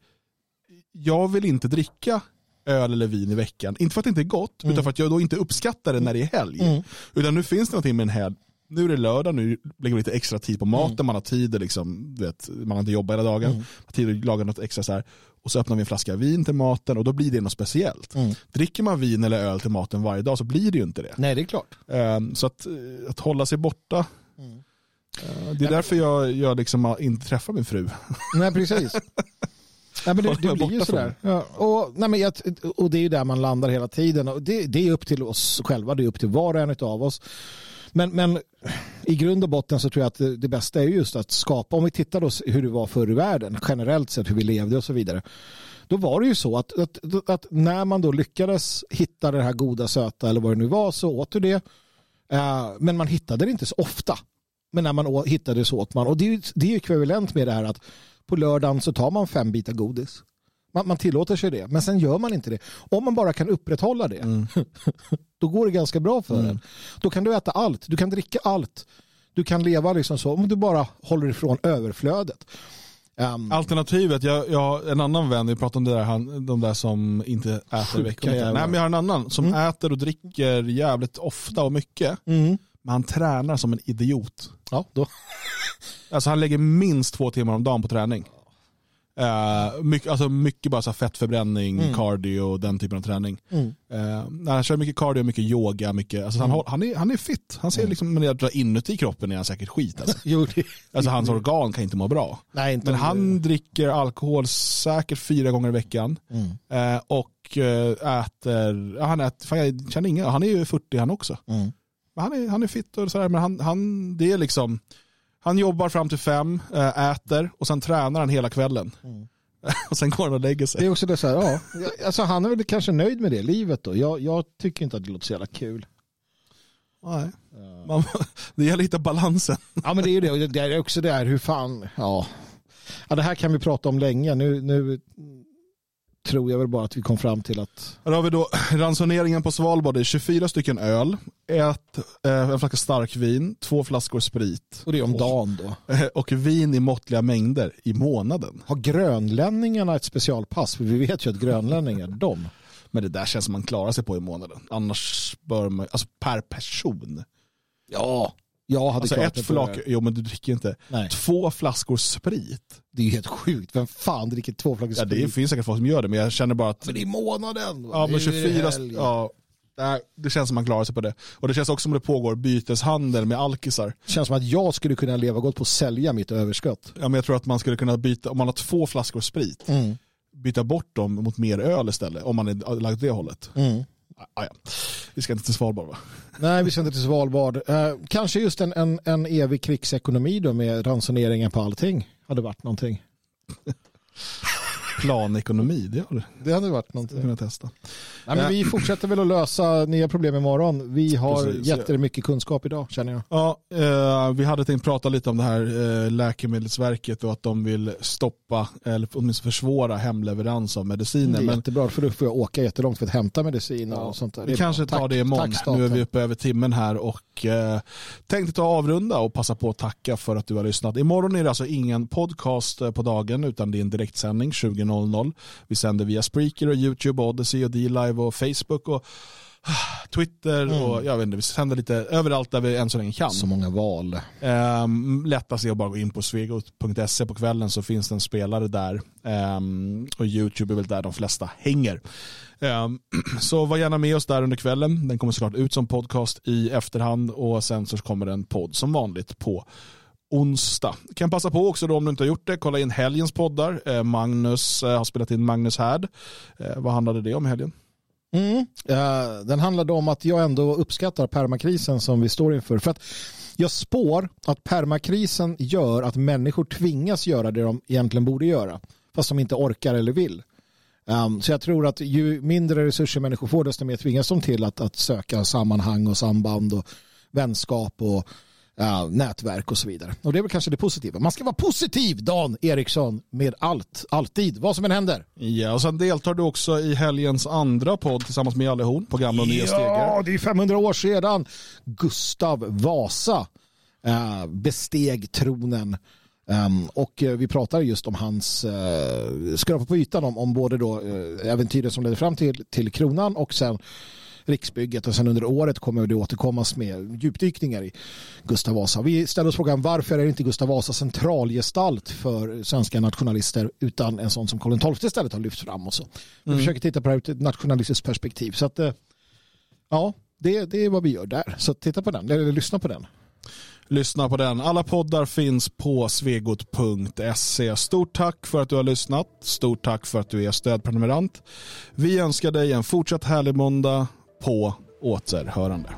Speaker 1: Jag vill inte dricka öl eller vin i veckan. Inte för att det inte är gott, utan för att jag då inte uppskattar det när det är helg.
Speaker 2: Mm.
Speaker 1: Utan nu finns det någonting med en helg. Nu är det lördag, nu lägger vi lite extra tid på maten,
Speaker 2: Mm.
Speaker 1: man har tid, liksom, vet, man har inte jobbat hela dagen. Man har tid att laga något extra så här. Och så öppnar vi en flaska vin till maten och då blir det något speciellt.
Speaker 2: Mm.
Speaker 1: Dricker man vin eller öl till maten varje dag så blir det ju inte det.
Speaker 2: Nej, det är klart.
Speaker 1: Ehm, Så att, eh, att hålla sig borta,
Speaker 2: Mm.
Speaker 1: eh, det är därför jag, jag liksom inte träffar min fru.
Speaker 2: Nej, precis. Nej, men det, det blir ju sådär. Ja, och, nej, men jag, och det är ju där man landar hela tiden. Och det, det är upp till oss själva, det är upp till var och en av oss. Men, men i grund och botten så tror jag att det, bästa är just att skapa, om vi tittar då hur det var förr i världen, generellt sett hur vi levde och så vidare. Då var det ju så att, att, att när man då lyckades hitta det här goda söta eller vad det nu var så åt du det. Eh, men man hittade det inte så ofta. Men när man hittade det så åt man. Och det är ju det är ju ekvivalent med det här att på lördagen så tar man fem bitar godis. Man, man tillåter sig det, men sen gör man inte det. Om man bara kan upprätthålla det, då går det ganska bra för en. Då kan du äta allt, du kan dricka allt. Du kan leva liksom så, om du bara håller ifrån överflödet. Ehm,
Speaker 1: Alternativet, jag, jag, en annan vän, vi pratade om det där, han, de där som inte äter i veckan. Nej men jag har en annan som äter och dricker jävligt ofta och mycket.
Speaker 2: mm.
Speaker 1: Men han tränar som en idiot.
Speaker 2: Ja, då.
Speaker 1: Alltså han lägger minst två timmar om dagen på träning. Uh, mycket, alltså mycket bara så fettförbränning, cardio och den typen av träning.
Speaker 2: Mm.
Speaker 1: Nej, han kör mycket cardio, mycket yoga, mycket, alltså han, håll- han, är, han är fit. Han ser liksom, men jag drar inuti kroppen är han säkert skit. Alltså,
Speaker 2: Jo, det...
Speaker 1: alltså hans organ kan inte må bra.
Speaker 2: Nej, inte
Speaker 1: Men han dricker alkohol säkert fyra gånger i veckan.
Speaker 2: Mm.
Speaker 1: Eh, och eh, äter, han äter, fan jag känner ingen, han är ju 40 han också.
Speaker 2: Mm.
Speaker 1: Men han, är, han är fit och sådär, men han, han, det är liksom, han jobbar fram till fem, eh, äter och sen tränar han hela kvällen.
Speaker 2: Mm.
Speaker 1: och sen går han och lägger sig.
Speaker 2: Det är också det så här, ja. Alltså, han är väl kanske nöjd med det livet då. Jag, jag tycker inte att det låter så jävla kul.
Speaker 1: Nej. Man, det gäller att hitta balansen.
Speaker 2: Ja men det är ju det. Det är också det här hur fan, ja. ja. Det här kan vi prata om länge. Nu, nu tror jag väl bara att vi kom fram till att
Speaker 1: Här har vi då ransoneringen på Svalbard. Det är 24 stycken öl, ett, eh, en flaska starkvin, två flaskor sprit
Speaker 2: och det är om dagen då.
Speaker 1: och vin i måttliga mängder i månaden.
Speaker 2: Har grönlänningarna ett specialpass? För vi vet ju att grönlänningar, de.
Speaker 1: Men det där känns som man klarar sig på i månaden. Annars bör man, alltså per person.
Speaker 2: Ja. Jag hade
Speaker 1: Alltså ett
Speaker 2: det
Speaker 1: flak,
Speaker 2: det.
Speaker 1: jo men du dricker inte.
Speaker 2: Nej.
Speaker 1: Två flaskor sprit.
Speaker 2: Det är ju helt sjukt. Vem fan dricker två flaskor
Speaker 1: Ja,
Speaker 2: sprit?
Speaker 1: det finns säkert folk som gör det, men jag känner bara att
Speaker 2: Men det är månaden.
Speaker 1: ja,
Speaker 2: Det
Speaker 1: men
Speaker 2: är ju
Speaker 1: 24,
Speaker 2: helg.
Speaker 1: ja, det känns som man klarar sig på det. Och det känns också som det pågår byteshandel med alkisar.
Speaker 2: känns som att jag skulle kunna leva gott på att sälja mitt överskott.
Speaker 1: Ja, men jag tror att man skulle kunna byta, om man har två flaskor sprit,
Speaker 2: Mm.
Speaker 1: byta bort dem mot mer öl istället om man är lagd åt det hållet.
Speaker 2: Mm.
Speaker 1: Ah, ja. Vi ska inte till Svalbard va?
Speaker 2: Nej, vi ska inte till Svalbard. Eh, kanske just en, en, en evig krigsekonomi då med ransoneringen på allting hade varit någonting.
Speaker 1: Planekonomi, det har
Speaker 2: Det hade varit någonting.
Speaker 1: kunnat testa.
Speaker 2: Nej, men vi fortsätter väl att lösa nya problem imorgon. Vi har
Speaker 1: Precis.
Speaker 2: jättemycket kunskap idag känner jag.
Speaker 1: Ja, eh, vi hade tänkt prata lite om det här eh, Läkemedelsverket och att de vill stoppa eller åtminstone försvåra hemleverans av
Speaker 2: Det
Speaker 1: mediciner.
Speaker 2: är
Speaker 1: Men
Speaker 2: jättebra för då får jag åka jättelångt för att hämta medicin och sånt där. Det
Speaker 1: vi
Speaker 2: är
Speaker 1: kanske tar
Speaker 2: Tack-
Speaker 1: det imorgon.
Speaker 2: Tack
Speaker 1: nu är vi uppe över timmen här och eh, tänkte ta avrunda och passa på att tacka för att du har lyssnat. Imorgon är det alltså ingen podcast på dagen utan det är en direktsändning 20.00. Vi sänder via Spreaker och YouTube, Odyssey och D-Live och Facebook och ah, Twitter
Speaker 2: Mm.
Speaker 1: och jag vet inte, vi sänder lite överallt där vi än så länge kan.
Speaker 2: Så många val.
Speaker 1: Um, lättast är att bara gå in på svegot.se på kvällen så finns det en spelare där. Ehm, och YouTube är väl där de flesta hänger. Ehm, så var gärna med oss där under kvällen. Den kommer såklart ut som podcast i efterhand och sen så kommer en podd som vanligt på onsdag. Kan passa på också då om du inte har gjort det, kolla in helgens poddar. Eh, Magnus eh, har spelat in Magnus Härd. Eh, vad handlade det om i helgen?
Speaker 2: Mm. Den handlade om att jag ändå uppskattar permakrisen som vi står inför. För att jag spår att permakrisen gör att människor tvingas göra det de egentligen borde göra. Fast de inte orkar eller vill. Um, så jag tror att ju mindre resurser människor får desto mer tvingas de till att, att söka sammanhang och samband och vänskap och nätverk och så vidare. Och det är väl kanske det positiva. Man ska vara positiv Dan Eriksson med allt, alltid, vad som än händer.
Speaker 1: Ja, och sen deltar du också i helgens andra podd tillsammans med Jalle Horn på gamla och nya stegar.
Speaker 2: Ja, det är 500 år sedan Gustav Vasa eh, besteg tronen. Ehm, och eh, vi pratar just om hans uh, skrapa på ytan om, om både då uh, äventyret som ledde fram till, till kronan och sen riksbygget och sen under året kommer det återkommas med djupdykningar i Gustav Vasa. Vi ställer oss frågan varför är inte Gustav Vasa centralgestalt för svenska nationalister utan en sån som Karl XII istället har lyft fram och så. Vi försöker titta på det här ur ett nationalistiskt perspektiv. Så att, eh, ja, det, det är vad vi gör där. Så titta på den, eller lyssna på den.
Speaker 1: Lyssna på den. Alla poddar finns på svegot.se. Stort tack för att du har lyssnat. Stort tack för att du är stödprenumerant. Vi önskar dig en fortsatt härlig måndag på återhörande.